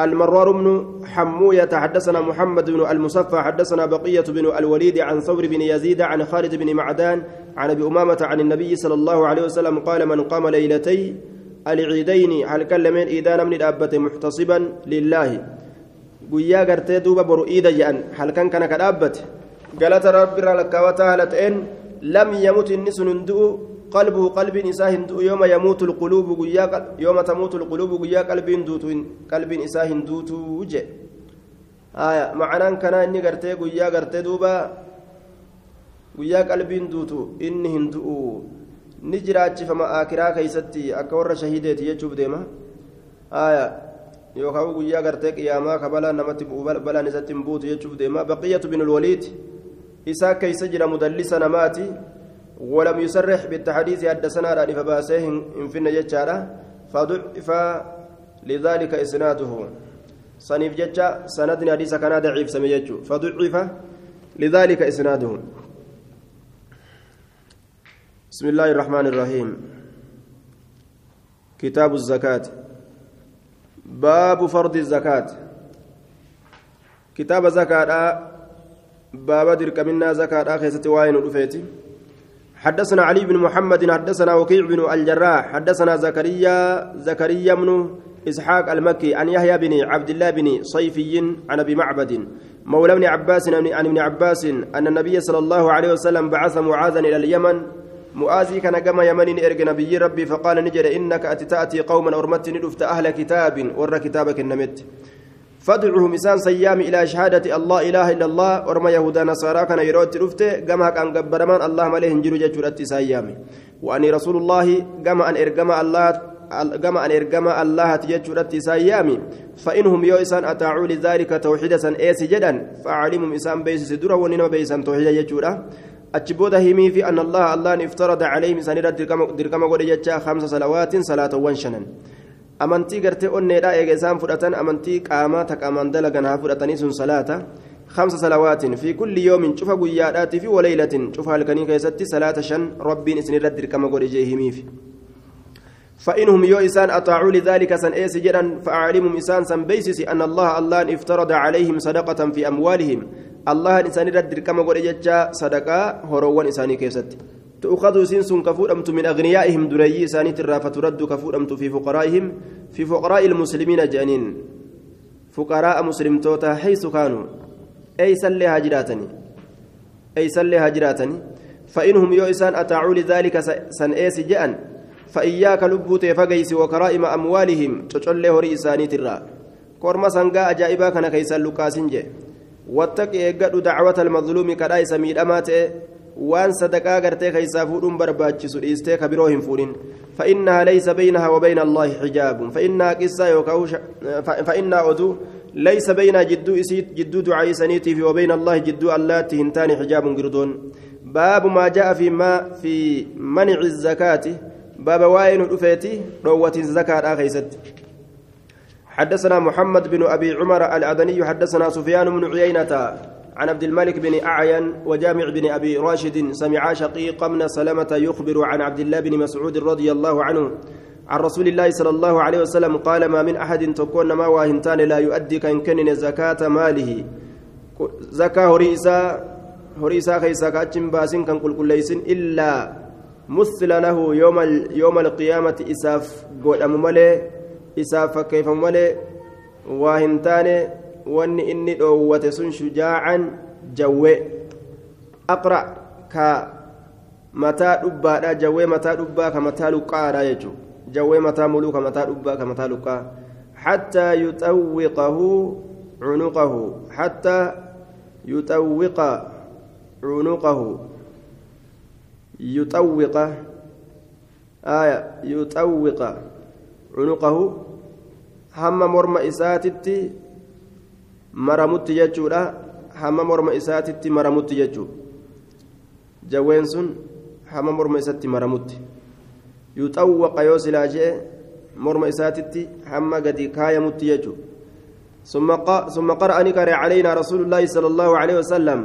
المرار بن حموية حدثنا محمد بن المصفى حدثنا بقية بن الوليد عن ثور بن يزيد عن خالد بن معدان عن أبي أمامة عن النبي صلى الله عليه وسلم قال من قام ليلتي العيدين هل كلمين إذا من الأبة محتصبا لله guyyaa gartee duuba boru iida jedhan halkan kana ka dhaabbate galata rabbirraa lakkaawwataa haala ta'een lam yamut inni sun hin du'u qalbuhu qalbiin isaa hin du'u yooma yamuutu lquluubu guyyaa yooma tamuutu lquluubu guyyaa qalbiin duutu qalbiin isaa hin duutu je haya macanaan kanaa inni gartee guyyaa gartee duuba guyyaa qalbiin duutu inni hin du'u ni jiraachifama aakiraa keeysatti akka warra shahiideeti jechuuf deema haya yookaan guyyaa gartee qiyaamaa ka balaan namatti balaan isatti hin buutu jechuuf deema baqiyyatu bin ulwaliid isaa keeysa jira mudallisa namaati ولم يصرح بالتحديث حدثنا راني فباسه ان في جتشارا فضعف لذلك اسناده صنيف جتشا سندنا حديث كان ضعيف سميجو فضعف لذلك اسناده بسم الله الرحمن الرحيم. كتاب الزكاة. باب فرض الزكاة. كتاب زكاة باب درك منا زكاة خيسة واين رفيتي حدثنا علي بن محمد حدثنا وكيع بن الجراح حدثنا زكريا زكريا بن إسحاق المكي عن يحيى بن عبد الله بن صيفي عن أبي معبد مولى ابن عباس عن ابن عباس أن النبي صلى الله عليه وسلم بعث معاذا إلى اليمن مؤازي كان كما يمن إرق نبي ربي فقال نجد إنك أتتأتي قوما أرمت ندفت أهل كتاب ور كتابك النمت. فادعهم إسان سيام إلى شهادة الله إله إلا الله ورما يهودا نصارى كان يروت رفت كما كان قبرمان الله مليه جلو جتشورت سيام وأني رسول الله كما أن إرقم الله كما أن إرقم الله تجتشورت سيام فإنهم يو إسان أتاعوا لذلك توحيدا إيس جدا فأعلمهم إسان بيس سدرا ونما بيسان جتشورا achi booda himii fi an allaha allaan iftarada calayhim isaanirra dirqama godhe jecha hamsa salawaatin salaatawwan shanan amantii gartee onneedha eega isaan fudhatan amantii qaamaa ta qaamaan dalagan haa fudhatanii sun salaata خمس صلوات في كل يوم شوف قيادات في وليلة شوف هالكنين كيستي صلاة شن ربي إسن ردر كما قول جيهمي في فإنهم يو إسان أطاعوا لذلك سن إيس جدا فأعلمهم إسان سن بيسس أن الله الله افترض عليهم صدقة في أموالهم الله إنسان ردر كما قول جتشا صدقة هروان إساني كيست تؤخذ سنس كفور أمت من أغنيائهم دري إساني ترى فترد كفور أمت في فقرائهم في فقراء المسلمين جانين فقراء مسلم توتا حيث كانوا أي سلي هاجراتني أي سلي هاجراتني فإنهم يو إسان أطاعوا لذلك سن إيس جأن فإياك لبوت فقيس وكرائم أموالهم تشل هري إساني ترى كورما سنقا أجائبا كان كيسان لوكاسنجي واتق إيقاد دعوة المظلوم كراي سميد أمات وان صدقا غرتي كيسا فودون برباچسو إستي كبيروهم فودين فإنها ليس بينها وبين الله حجاب. فإنها قصة يوكاوش فإنها أدو ليس بين جدو إسيت جدو دعاء سنيتي في وبين الله جدو الله تهنتان حجاب قردون. باب ما جاء في ما في منع الزكاة. باب واين رفيتي روة الزكاة آخيست. حدثنا محمد بن أبي عمر الأدني حدثنا سفيان بن عيينة عن عبد الملك بن أعين وجامع بن أبي راشد سمع شقيق بن سلمة يخبر عن عبد الله بن مسعود رضي الله عنه عن رسول الله صلى الله عليه وسلم قال ما من أحد تكون ما واهنتان لا يؤدي كان كنن زكاة ماله. زكاة هريسا هريسا خيسا كأتشم باسين كان كل كليسين إلا مثل له يوم يوم القيامة إساف قول أممالي إساف كيف مالي واهنتان واني إني دووة شجاعا جوي أقرأ ka mataa dhubbaadha jawwee mataa dhubbaa ka mataa luqqaadha jechuudha jawwee mataa muluu ka mataa dhubbaa ka mataa luqqaa حتى يطوقه عنقه حتى يطوق عنقه يطوق آية يطوق عنقه هم مرمى إساتتي مرمت يجورا هم مرمى إساتتي مرمت يجورا jawween sun hama morma isatti maramutti. Yuxawwaqa yoo silaa jee morma isaatitti hamma gadi kaayamutti jechu ثم قرأ نكر علينا رسول الله صلى الله عليه وسلم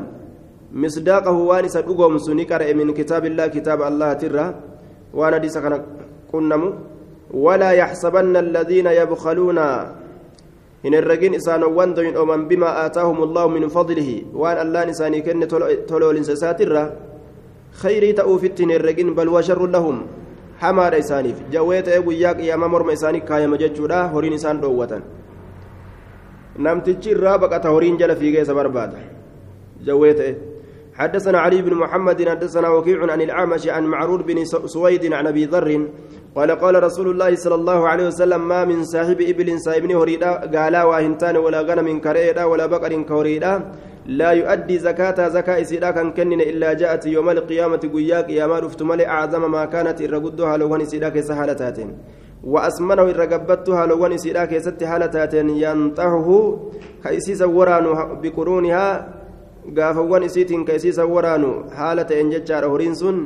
مصداقه وانس دغوم سنكر من كتاب الله كتاب الله ترى وأنا دي سكن كنم ولا يحسبن الذين يبخلون. إن الرجين إسان وندين أمم بما آتاهم الله من فضله وان الله نساني كن تلو لنسسات خيري تأوفت الرجين بل وشر لهم. حمار إسانيف جويت أبو ياك يا ممر إساني كايا مججودا هورين إسان دوة نمتجي الرابقة هورين جل في جيس برباد جويت حدثنا علي بن محمد حدثنا وكيع عن الأعمش عن معرور بن سويد عن أبي ذر قال قال رسول الله صلى الله عليه وسلم ما من صاحب إبل صاحبني هريدا قالا واهنتان ولا غنم كريدا ولا بقر كوريدا لا يؤدي زكاة زكاة إسيدا كان كنن إلا جاءت يوم القيامة قياك يا ما رفت ملئ أعظم ما كانت إرقدها لو إسيدا كسهالتات وأسمنه لو إسيدا كست حالتات ينطحه كيسيس ورانو بقرونها isiisa waraanu haala ta'een jechaadha horiin sun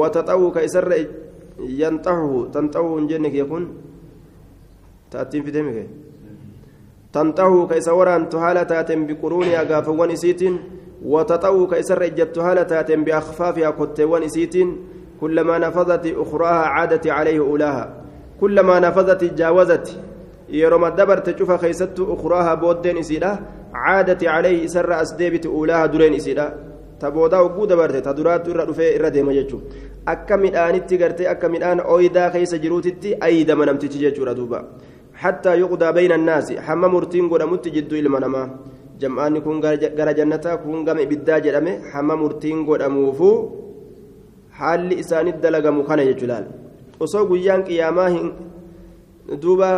wataxa'uu ka isarra yanxahu tanxa'uu hin jenne kee kun? Ta'attiin fidee mike تنتهو كيس وران تهالة تاتم بقرونها قافوان إسيتين وتطو كيس رجت تهالة تاتم بأخفافها كتوان إسيتين كلما نفذت أخراها عادت عليه أولاها كلما نفذت جاوزت يروم الدبر تشوف خيست أخراها بودين إسيدا عادت عليه سر أسديبت أولاها درين ta duraattu irra dhufee irra deema jechuudha akka midhaanitti gartee akka midhaan ooyidaa keessa jiruutitti ayidama namtichi jechuudha duuba يقضى بين الناس حما مرتين قد مت جدو المنما جمعاني كون غرا جنتا كون غم ابدا جدمه حما مرتين قد موفو حال إسان الدلغ مخانا يجلال osoo guyyaan qiyaamaa hin duuba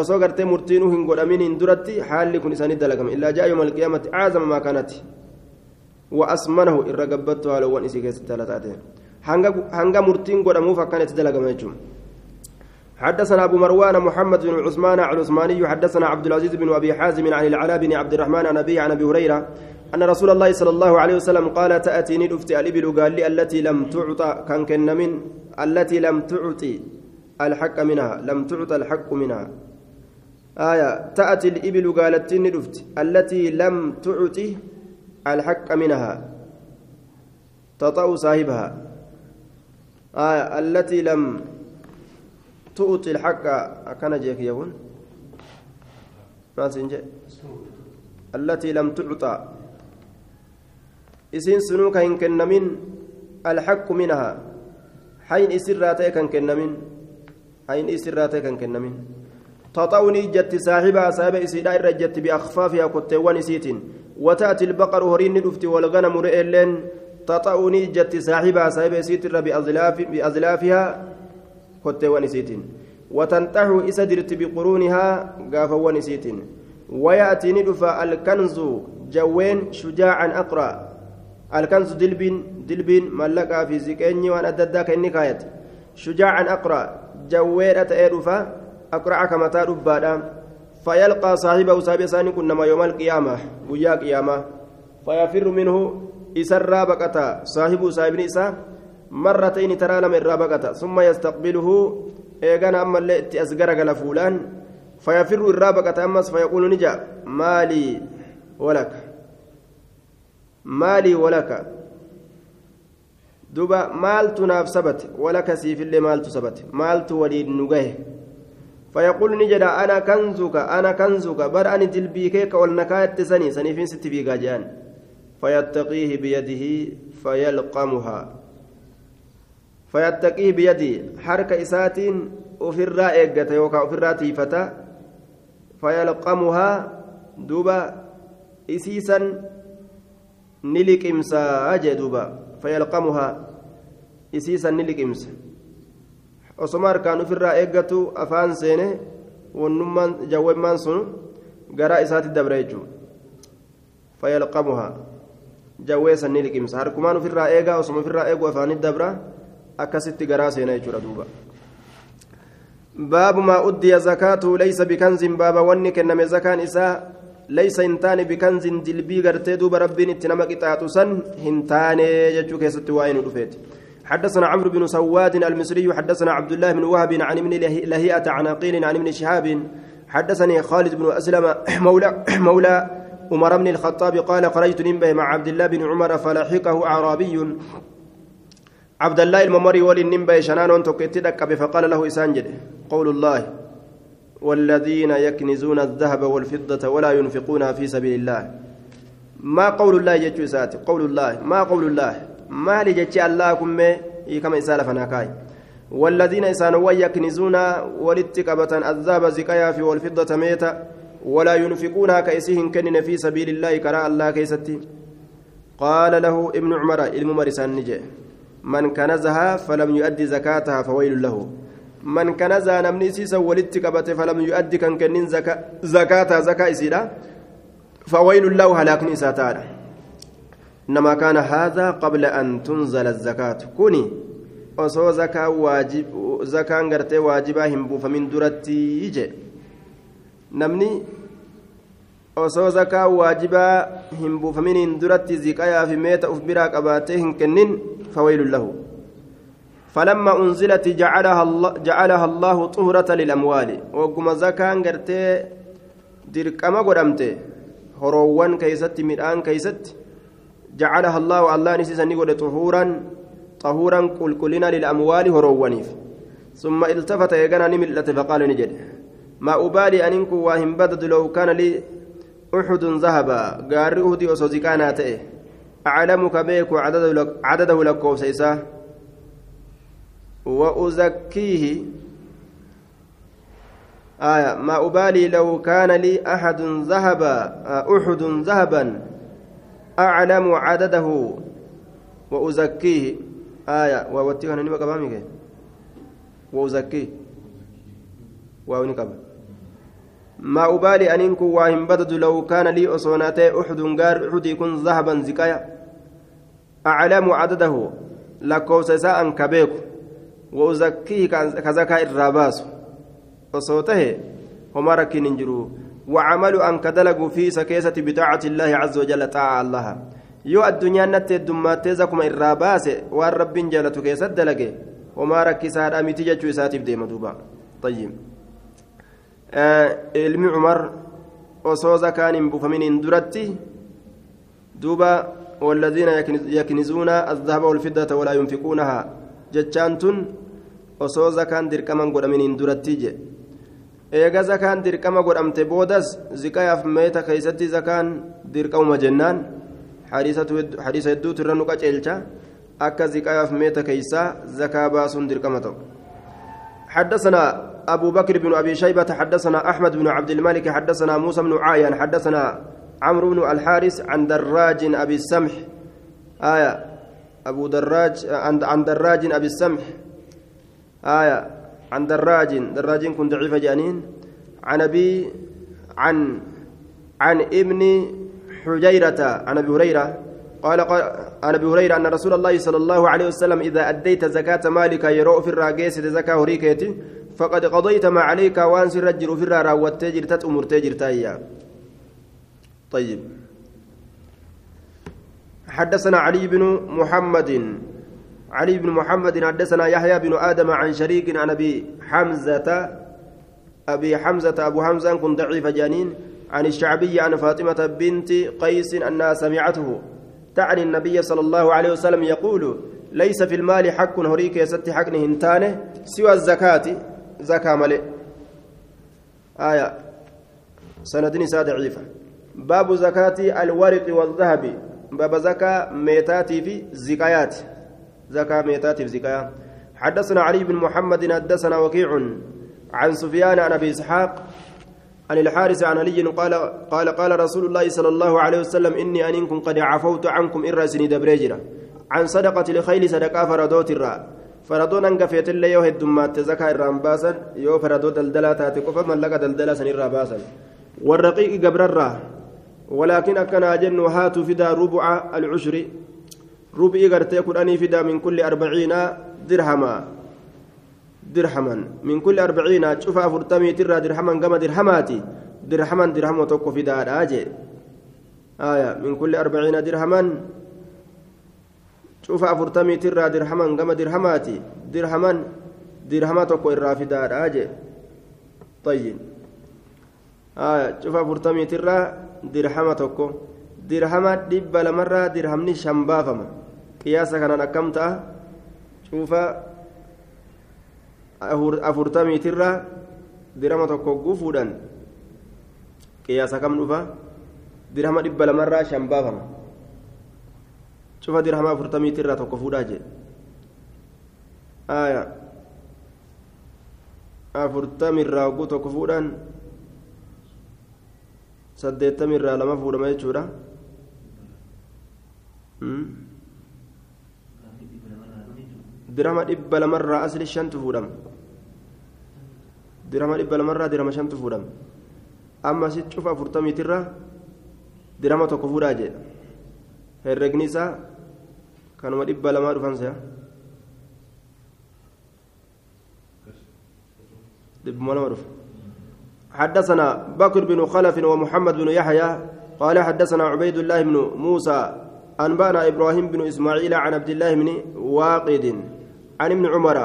osoo gartee murtiinuu hin godhamin hin duratti haalli kun isaanii dalagama illaa jaa yooma alqiyaamatti aazama maa kanati wa asmanahu irra gabbattu haalowwan isii keessatti haala taate hanga murtiin godhamuuf akkanatti dalagama jechuudha. حدثنا أبو مروان محمد بن عثمان العثماني حدثنا عبد العزيز بن أبي حازم عن العلاء بن عبد الرحمن عن أبي عن أبي هريرة أن رسول الله صلى الله عليه وسلم قال تأتيني دفت الإبل قال لي التي لم تعطى كان كن من التي لم تعطي الحق منها لم تعطى الحق منها. آية تأتي الإبل قالت دفت التي لم تعطي الحق منها تطأ صاحبها. آية التي لم تؤتي الحق أكن جيك يقول ما سنجي التي لم تعطى إسين سنوك إن كنمين الحق منها. حين إسراتي كان كنمين. حين إسراتي كان كنمين. تطوني جت صاحبها صاحب إسيدا رجت بأخفافها كتوان إسيتين وتأتي البقر هرين نفتي والغنم رئيلين. تطوني جت صاحبها صاحب إسيت بأزلاف بأزلافها isiitiin watanxaxu isa dirti biquruunihaa gaafawwan isiitiin ويأتي ندفع الكنز جوين شجاعا أقرأ. الكنز دلبين دلبين ملقا في زكيني وأنا أدداك النكاية شجاعا أقرأ. جوين أتأرفا أقرأ كما تربادا فيلقى صاحبه صاحب ثاني كنما يوم القيامة ويا قيامة. فيفر منه إسرى بكتا صاحب صاحب نساء مرتين ترى لم الرابقة ثم يستقبله إيغانا أما اللي أسقرق لفولان فيفر الرابقة أمس فيقول نجا مالي ولك مالي ولك duba maaltu naaf sabate? Walaka siifillee maaltu sabate? Maaltu waliin nu gahe? فيقول نجد أنا كنزك أنا كنزك بر أني تلبيكيك والنكاية سني سني فين ست بيقا جان فيتقيه بيده فيلقمها فيتقيه بيده حركة ofirraa eeggata yookaan ofirraa tiifata fayalqamuhaa duuba isiisan ni liqimsaa jee duuba fayalqamuhaa isiisan ni liqimsa osoma harkaan ofirraa eeggatu afaan seene wannummaan jawwemmaan sun garaa isaatti dabra jechuudha jawweessan ni liqimsa harkumaan ofirraa eegaa osoma ofirraa eegu afaanitti dabra akkasitti garaa seena jechuudha duuba. باب ما أدي زكاته ليس بكنز باب وني كنم زكان إساء ليس هنتان بكنز دلبي غرتي دوب ربين اتنما قطعة سن هنتان يجوك وين رفيت حدثنا عمرو بن سواد المصري حدثنا عبد الله بن وهب عن ابن لهيئة عناقيل عن ابن شهاب حدثني خالد بن أسلم مولى مولى عمر بن الخطاب قال خرجت نبه مع عبد الله بن عمر فلحقه أعرابي. عبد الله الممري وللنبي شنان تكتي فقال له إسانجد قول الله والذين يكنزون الذهب والفضة ولا ينفقونها في سبيل الله. ما قول الله يجو ساتي؟ قول الله ما قول الله؟ ما لجتي الله كم كما إسالة فناكاي. والذين إسانوا يكنزون ولتكبة الذهب زكايا في والفضة ميتا. ولا ينفقونها كيسهم كنن في سبيل الله كراء الله كيستي. قال له ابن عمر الممرسان نجي من كنزها فلم يؤدي زكاتها فويل له. من كنزا نمني سيسا ولدت قبته فلم يؤدي كان كنين زكاة زكاة إسيرا فويل له هلاكني ساتانا إنما كان هذا قبل أن تنزل الزكاة. كوني osoo zakaa waajib zakaan gartee waajibaa hin buufamin duratti ije namni osoo zakaa waajibaa hin buufaminiin duratti ziqayaa fi meeta uf biraa qabaatee hin kennin fawaylun lahu. فلما أنزلت جعلها الله جعلها الله طهرة للأموال وقم زكاة قرتي دركما قدمت هروان كيست مرآن كيست جعلها الله الله نسيسا نقول طهورا طهورا قل كلنا للأموال هروانيف ثم التفت يقنا نملة فقال نجد ما أبالي أن إنكو واهم بدد لو كان لي أحد ذهبا. قال أهدي أصوزكانا أعلمك بيك عدده لك عدده لك وسيساه وأزكيه. آية. ما أبالي لو كان لي أحد ذهب أحد ذهبا. أعلم عدده. وأزكيه. آية. نيما كبامي وأزكيه. وأوني ما أبالي أن إنكو واهم بدد لو كان لي أصوناتي أحد غار أحد يكون ذهبا زكايا. أعلم عدده. لكوسا ساء كبيكو وأزكيه كزكاة الراباس. وصوته هما ركين انجروا وعمل أن كدلقوا في سكيسة بطاعة الله عز وجل طاعة الله. yoo addunyaan natti heddummaattees akkuma irraa baase waan rabbiin jaalatu keessatti dalage homaa rakkisaadha miti jechuu ilmi cumar osoo zakaan hin buufaminiin duratti duuba والذين يكنزون الذهب والفضة ولا ينفقونها جتشان تن osoo zakaan dirqaman godhaminiin duratti je eega zakaan dirqama godhamte boodas ziqayaaf meeta keeysatti zakaan dirqamuma jennaan hadiisa hedduutu irra nu qaceelcha akka ziqayaaf meeta keeysaa zakaa baasuun dirqama ta'u أبو بكر بن أبي شيبة حدثنا أحمد بن عبد الملك حدثنا موسى بن عايان حدثنا عمرو بن الحارث عن دراج أبي السمح. آية. أبو دراج عن دراج أبي السمح. آية. عن دراج. دراج كن ضعيف جانين. عن أبي عن عن ابن حجيرة عن أبي هريرة. قال عن أبي هريرة أن رسول الله صلى الله عليه وسلم إذا أديت زكاة مالك يروء في الراقيس زكاة هريكيتي فقد قضيت ما عليك وأن سرجر في الرارا والتاجر تأمر تاجر تايا. طيب. حدثنا علي بن محمد علي بن محمد حدثنا يحيى بن آدم عن شريك عن أبي حمزة أبي حمزة أبو حمزة كن ضعيف جانين عن الشعبي عن فاطمة بنت قيس أنها سمعته تعني النبي صلى الله عليه وسلم يقول ليس في المال حق هريك يستي حق هنتانه سوى الزكاة. زكاة ملئ. آية. سندني سادة ضعيفة باب زكاة الورق والذهب. باب زكاة ميتاتي في زكايات. زكاة ميتاتي في زكايات حدثنا علي بن محمد حدثنا وكيع عن سفيان عن أبي إسحاق عن الحارث عن علي قال قال قال رسول الله صلى الله عليه وسلم إني انكم قد عفوت عنكم إرسني دبريجرا عن صدقة الخيل صدقة فردوت الرأ. فردون انقفيت اللي يو هدومات زكاة الرام باسا يو فردو دلدلا تاتي قفا من لقى دلدلا سن الرا باسا والرقيق قبر الرا ولكن أكنا جن هاتوا فدا ربع العشر ربع قرتي كراني فدا من كل أربعين درهما درهما من كل أربعين شوف أفرتمي ترى درهما كما درهماتي درهما درهم وتوكو في دار درهما شوف أفرتمي ترى درهما كما درهماتي. درهما درهما توكو إرى في دار آجي. طيب. آية شوف أفرتمي ترى درهما توكو. درهما دب لمرة درهمني شمبافما قياسا كان أكمتها شوف afurtamiitirra dirama tokko gufuudhaan qiyaasa kam dhufa dirhama dhibba lamarraa shan baafama cufa dirhama afurtamiitirraa tokko fuudhaa jedhe aya afurtamirraa hogguu tokko fuudhaan saddeettamirraa lama fuudhama jechuudha dirhama dhibba lamarraa asli shantu fuudhama dirhama dhibba lamarraa dirhama shantu fuudhama amma si cufa afurtamiitirra dirhama tokko fuudhaa jedha herregni isaa kanuma dhibba lamaa dhufan se'a dhibba lama dhufa حدثنا بكر بن خلف ومحمد بن يحيى قال حدثنا عبيد الله بن موسى أنبأنا إبراهيم بن إسماعيل عن عبد الله بن واقد عن ابن عمر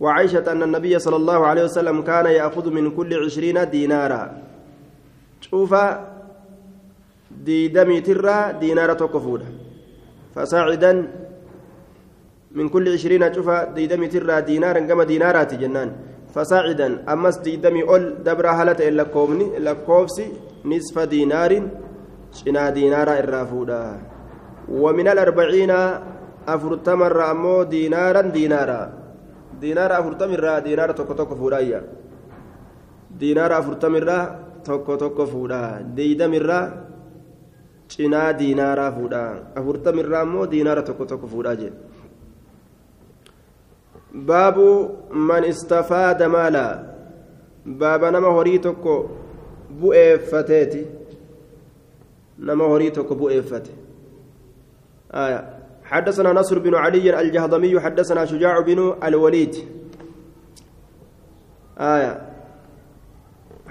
وعائشة أن النبي صلى الله عليه وسلم كان يأخذ من كل عشرين دينارا. شوف ديدمي ترى دينارا تكفودا فصاعدا من كل عشرين شوف ديدمي ترى دينارا كما دينارات جنان فصاعدا أمس ديدمي أول دبر هلت إلا كومني إلا كوفسي نصف دينار شنا دينارا الرافودا ومن الأربعين afurtamarra ammoo diinaaran diinaara diinaara afurtamirraa diinaara tokko tokko fuudhaayya diinaara afurtamirraa tokko tokko fuudha deeydamirraa cinaa diinaaraa fuudha afurtamirraa ammoo diinaara tokko tokko fuudhaa jedhe baabu man istafaada maala baaba nama horii tokko bu'eeffateeti nama horii tokko bu'eeffate حدثنا نصر بن علي الجهضمي حدثنا شجاع بن الوليد آية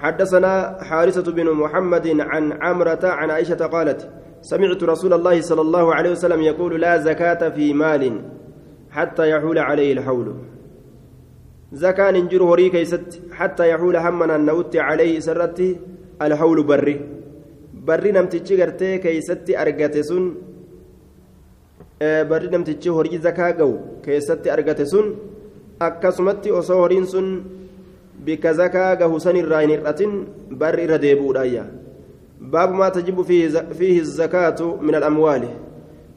حدثنا حارثة بن محمد عن عمرة عن عائشة قالت سمعت رسول الله صلى الله عليه وسلم يقول لا زكاة في مال حتى يحول عليه الحول. زكاة ننجر هري كيست حتى يحول همنا نوت عليه سرتي الحول بري. بري نمتجي كيست أرقتسن barri namtichi horii zakaa gahu keessatti argate sun akkasumatti osoo horiin sun bika zakaa gahu san irraa hin hir'atin barri irra deebi'uudhaayya baabu maa tajibu fiihi zakaatu min alamwaali.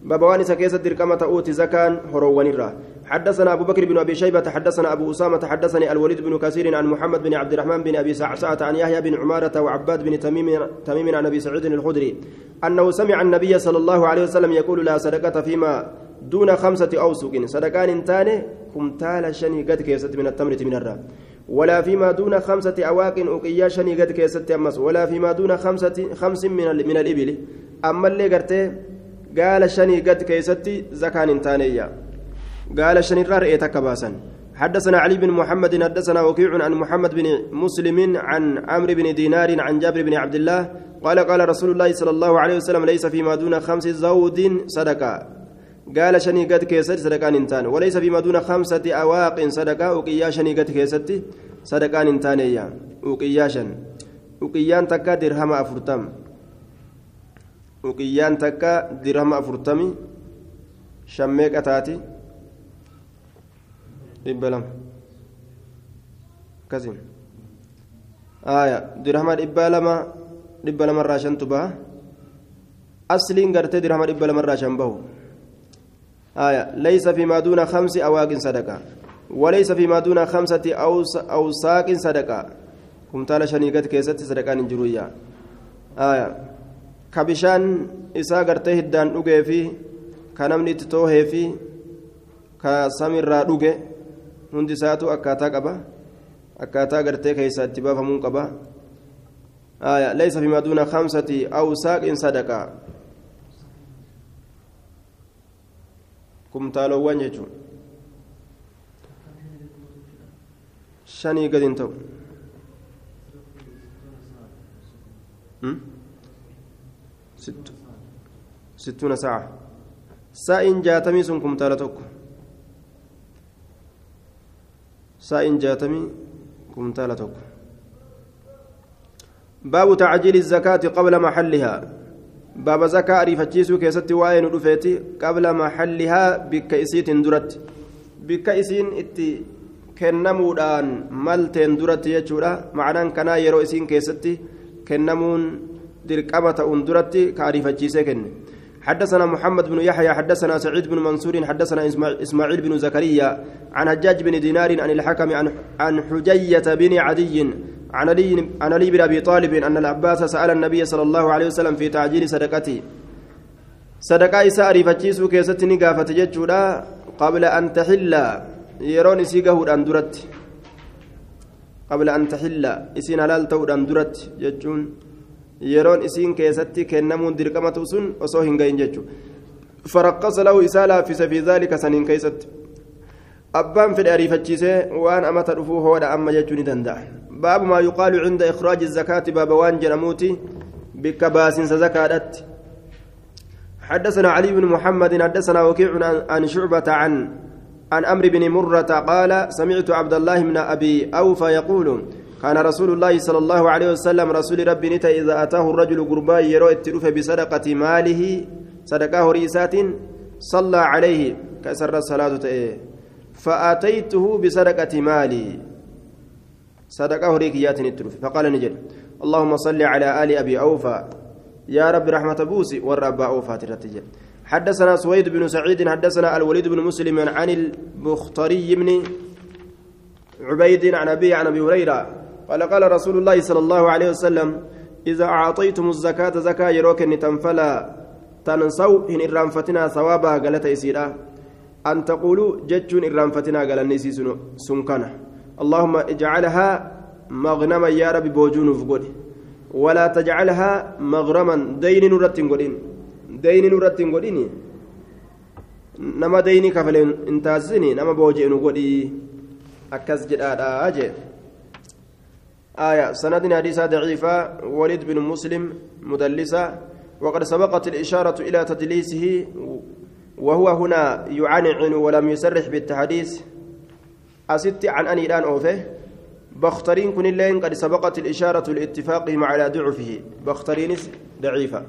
بابا وان سكيسة دركمة أوتي زكان هروان الرا حدثنا أبو بكر بن أبي شيبة حدثنا أبو أسامة حدثني الوليد بن كثير عن محمد بن عبد الرحمن بن أبي سعسعة عن يحيى بن عمارة وعباد بن تميم تميم عن أبي سعيد الخدري أنه سمع النبي صلى الله عليه وسلم يقول لا صدقة فيما دون خمسة أوسق صدقان تاني كمتال شني قد كيست من التمرة من الرا ولا فيما دون خمسة أواق أقيا شني قد كيست أمس ولا فيما دون خمسة خمس من من الإبل. أما اللي قرتي قال شني قد كيستي زكان تانية. قال شني رأي تكباسا حدثنا علي بن محمد حدثنا وكيع عن محمد بن مسلم عن عمرو بن دينار عن جابر بن عبد الله قال قال رسول الله صلى الله عليه وسلم ليس فيما دون خمس زود صدقة. قال شني قد كيست صدقان انتان وليس فيما دون خمسة أواق صدقة وقيا شني قد كيست صدقان انتانية وقياشا وقيان تكا درهم أفرتم afurtami shammeeqa taati dhibba lama akkasiin aya dirhama dhibba lama dhibba lamarraa shantu baha asliin gartee dirhama dhibba lamarraa shan aya laysa fiimaa duuna kamsi awaaqin sadaqa وليس فيما دون خمسة أوساق صدقة كمتال شنيقت كيست صدقان جرويا آية كبشان إسا قرته الدان أوغي في كنمني تتوهي في كسمر أوغي hundi isaatu akkaataa qaba akkaataa gartee keessa itti baafamuun qaba laysa fimaa duuna kamsati aw saaqin kumtaalowwan jechuun shanii gadi hin ta'u sittuuna sa'a saa'in jaatamii sun kumtaala tokko saa'in jaatamii kumtaala tokko baabu tacjiili zakaati qabla maxallihaa baaba zakaa ariifachiisuu keessatti waa'ee nu dhufeeti qabla maxallihaa bikka isiitiin duratti bikka isiin itti kennamuudhaan malteen duratti jechuudha macnaan kanaa yeroo isiin keessatti kennamuun dirqama ta'uun duratti ka ariifachiisee kenne حدثنا محمد بن يحيى حدثنا سعيد بن منصور حدثنا اسماعيل بن زكريا عن حجاج بن دينار عن الحكم عن حجية بن عدي عن علي عن علي بن أبي طالب أن العباس سأل النبي صلى الله عليه وسلم في تعجيل صدقته صدقة إساء ريفتشيسو كيستني قافت جتشودا قبل أن تحل. يرون سيقه أندرت قبل أن تحل. إسين هلال تود أندرت جتشون yeroon isiin keessatti kennamuun dirqamatu sun osoo hin gahin jechuudha faraqqasa lahu isaa laaffise fi zaalika saniin keessatti abbaan fedhe ariifachiisee waan amata dhufuu hoodha amma jechuu ni danda'a baabu maa yuqaalu cinda ikhraaji zakaati baaba waan jedhamuuti bikka حدثنا علي بن محمد حدثنا وكيع عن شعبة عن عن أمر بن مرة قال سمعت عبد الله بن أبي أوفى يقول كان رسول الله صلى الله عليه وسلم رسول ربي نتا إذا أتاه الرجل قربا يرو التلوف بصدقة ماله صدقه رئيسات صلى عليه كسر الصلاة فآتيته بصدقة مالي. صدقة ريكيات التلوف فقال نجل اللهم صل على آل أبي أوفى. يا رب رحمة بوسي والرب أوفى ترتجل حدثنا سويد بن سعيد حدثنا الوليد بن مسلم عن البختري بن عبيد عن أبي عن أبي هريرة. قال قال رسول الله صلى الله عليه وسلم إذا أعطيتم الزكاة زكاة يروك تنفلا تنسوا إن إرانفتنا ثوابا قالت إسيرا أن تقولوا جتشون إرانفتنا قال النسي سنكنا. اللهم اجعلها مغنما يا رب بوجون فقود ولا تجعلها مغرما دين نرت قدين. دين نرت قدين. نما ديني كفل انتازني نما بوجئ قدي. أكز جدادا أجي. آية سند حديث ضعيفة وليد بن مسلم مدلسة. وقد سبقت الإشارة إلى تدليسه وهو هنا يعنعن ولم يسرح بالتحديث. أست عن أني الآن أوفه. بخترين كن اللين قد سبقت الإشارة لاتفاقهم على ضعفه. بخترين ضعيفة.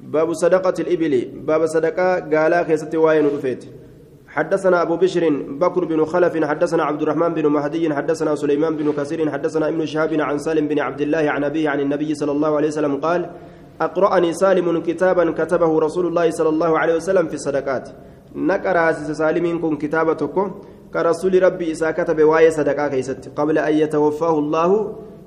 باب صدقة الإبل. باب صدقة قالا خيست واين رفيت. حدثنا أبو بشر بكر بن خلف حدثنا عبد الرحمن بن مهدي حدثنا سليمان بن كثير حدثنا ابن شهاب عن سالم بن عبد الله عن أبيه عن النبي صلى الله عليه وسلم قال أقرأني سالم كتابا كتبه رسول الله صلى الله عليه وسلم في الصدقات نقرأ سالم كن كتابتكم. كرسول ربي إذا كتب واي صدقاء كيست. قبل أن يتوفاه الله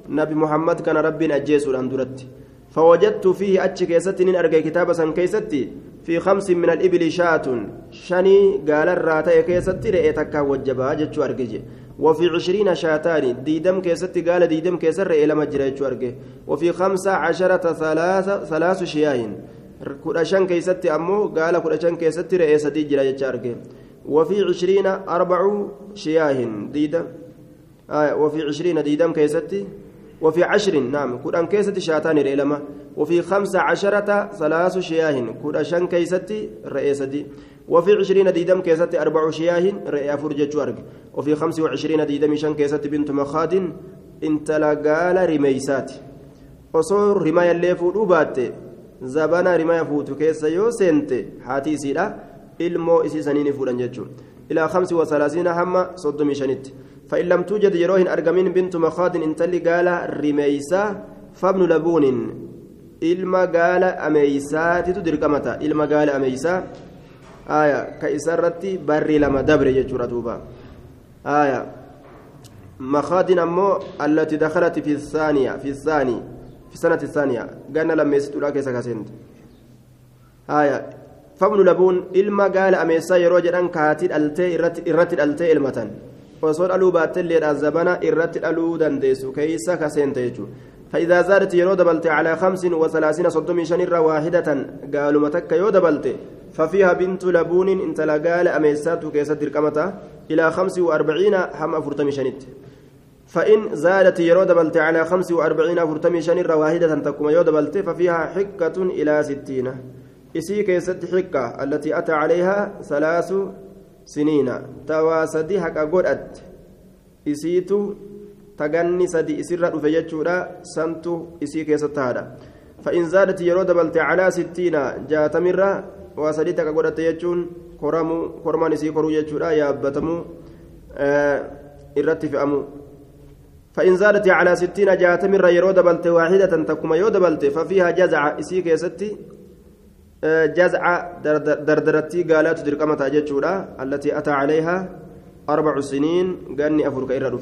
نبي محمد كان ربي أجيس الأندرت فوجدت فيه أتش كيستنين أرقى كتابة سن كيستي في خمس من الإبل شاة شني قال الراتي كيستي رئيتك وجبها جتشو أرقجي. وفي عشرين شاتان ديدم كيستي قال ديدم كيسر إلى مجرى جتشو أرقي وفي خمسة عشرة ثلاث ثلاث شياهن كرشان كيستي أمو قال كرشان كيستي رئيس دي جرى جتشو أرقي وفي عشرين أربع شياهن ديدم. آه وفي عشرين ديدم كيستي. وفي عشر نعم كودان كيستي شاتان رئلما وفي خمسة عشرة ثلاث شياهن كودان كيستي رئيستي وفي عشرين ديدم كيستي أربع شياهن رئي فرجة أرق. وفي خمس وعشرين ديدم شن كيستي بنت مخاد انت لقال رميسات. وصور رماية اللي باتي. زبانا رماية فوتو كيسا يو سنتي. حاتي سيدا. ilmoo isii saniin fuudhan jechuun إلى خمس وثلاثين هم صدم شنت. فإن لم توجد يروهن أرقمين بنت مخاض انتلي قال رميسا فابن لبون. إلما قال أميسات تدركمتا إلما قال أميسا آية كإسرتي بري لما دبر يجور دوبا. آية. مخاض أمو التي دخلت في الثانية في الثاني في السنة الثانية. قالنا لما يستولا كيسا كاسنت آية. فابن لبون إلما قال أميسا يرو جدان كاتي ألتي إرتي ألتي إلمتان osoo dhaluu baattelleedhaan zabana irratti dhaluu dandeessu keeysa kaseente jechuudha فإذا زادت يرو دبلت على خمس وثلاثين صدومي شنر واحدة قالوا متك يو دبلت. ففيها بنت لبون انت لقال أميسات كيسة دركمتا إلى خمس وأربعين حم أفرتمي شنت فإن زادت يرو دبلت على خمس وأربعين أفرتمي شنر واحدة تكما يو دبلت ففيها حكة إلى ستين. إسي كيسة حكة التي أتى عليها ثلاث haqa godhatte isiitu taganni sadi isirra dhufe jechuudha santu isii keessatti haadha fa'in zaadati yeroo dabalte calaa sittiina jaatamirra waa sadii taqa godhatte jechuun kormaan isii koruu jechuudha yaabbatamuu irratti fe'amu فإن زادت على ستين جاتم يرو دبلت واحدة تكما يو دبلت ففيها جزع إسي كيستي جزع دردرتي قالت درقمة أجتشورا التي أتى عليها أربع سنين قاني أفرك إرى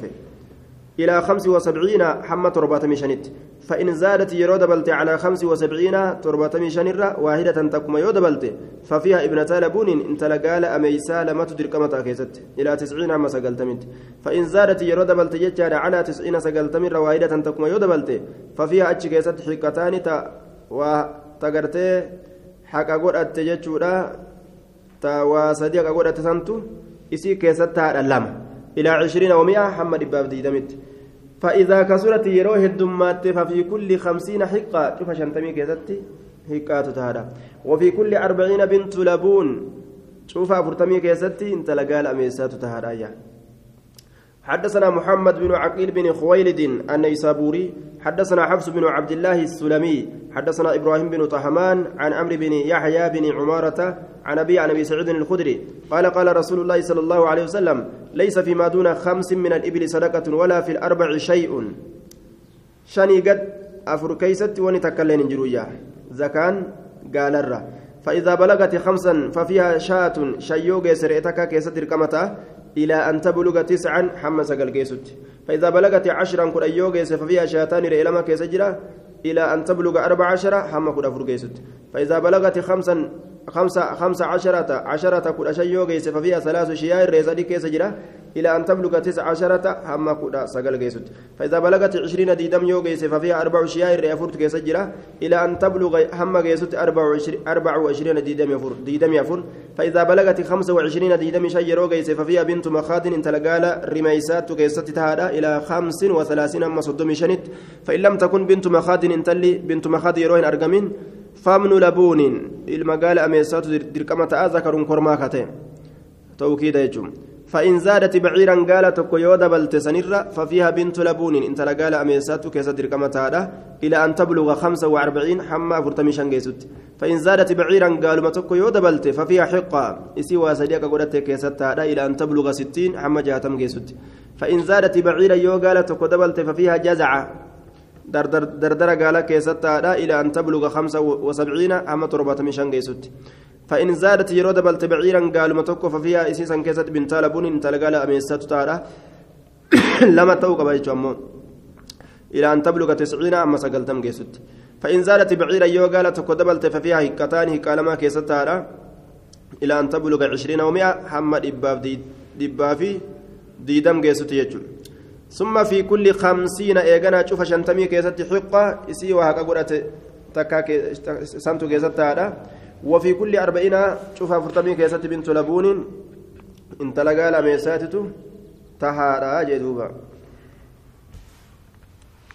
إلى خمس وسبعين حمى تربات مشانت فإن زادت يرود بلت على خمس وسبعين تربات مشانرة واحدة تكما يود بلت ففيها ابنة لبون إن تلقال أميسا لما تدرك متى كيست إلى تسعين عما سقلتمت فإن زادت يرود بلت جتشار على تسعين سقلتمر واحدة تكما يود بلت ففيها أتش كيست حكتان تا وتقرتي haqa godhatte jechuudha waa sadii haqa godhatte santu isii keessatti haadha ilaa cishiriina wami'a hamma dhibbaaf diidamitti فإذا كسرت يروه الدمات ففي كل خمسين حقة شوف شنتمي كيستي حقات تهادا وفي كل أربعين بنت لبون شوف أفرتمي كيستي انت لقال أميسات يعني حدثنا محمد بن عقيل بن خويلد النيسابوري حدثنا حفص بن عبد الله السلمي حدثنا إبراهيم بن طهمان عن عمرو بن يحيى بن عمارة عن أبي عن أبي سعيد الخدري قال قال رسول الله صلى الله عليه وسلم ليس فيما دون خمس من الإبل صدقة ولا في الأربع شيء. شني قد أفر كيست ونتكلن جرويا. زكان قال الرّ فإذا بلغت خمسا ففيها شاة شيوغ سريتك كيست ركمتا إلى أن تبلغ تسعا حمس قلقيست. فإذا بلغت عشرا كن أيوغ ففيها شاتان رئلما كيسجرا إلى أن تبلغ أربع عشرة حم كن أفرقيست فإذا بلغت خمسا خمسة خمسة عشرة عشرة كن أشيوغ ففيها ثلاث شيائر ريزادي كيسجرا إلى أن تبلغ تسع عشرة هم كن سقل قيست فإذا بلغت عشرين ديدم يوغيس ففيها أربع شيائر ريفورت كيسجرا إلى أن تبلغ هم قيست أربع وعشرين ديدم يفور ديدم يفور. فإذا بلغت خمسة وعشرين ديدم شيء روغيس ففيها بنت مخاض إن تلقال رميسات كيست تهادا إلى خمس وثلاثين أما صدوم شنت. فإن لم تكن بنت مخاض إن تلي بنت مخاض يروهن أرقمين. فامن لبون المقال أميسات دركمة ذكر كرما كتين توكيد يجوم. فإن زادت بعيرا قال تكو يودا بلتسنرة ففيها بنت لبون إن تلقال أميسات كيسدر كما تعالى إلى أن تبلغ خمسة وأربعين حما فرتمشان جيسوت فإن زادت بعيرا قالوا ما تكو يودا بلت ففيها حقة. إسي واسديك قولت كيست إلى أن تبلغ ستين حما جاتم جيسوت فإن زادت بعيرا يو قال تكو دبلت ففيها جزعة. دردر دردر قال كيست إلى أن تبلغ خمسة وسبعين حما تربة مشان جيسوت فإن زادت يرود بل تبعيرا قالوا متوكو ففيها إسيسا كيست بنت لبون إن تلقال أميسات تارا. لما بيجو أمو. إلى أن تبلغ تسعين أما سقلتم كيست. فإن زادت بعيرا يو قالت كدبلت ففيها هكتان هكالما كيست تارا. إلى أن تبلغ عشرين ومئة حمد إباب دي دبافي ديدم كيست يجو. ثم في كل خمسين إيغانا شوف شنتمي كيست حقة. إسي وهكا قرأت تكا سنتو كيست تارا. وفي كل أربعين شوف فرتمي كيست بنت لبون انت لقى لميساتتو تهارا جدوبا.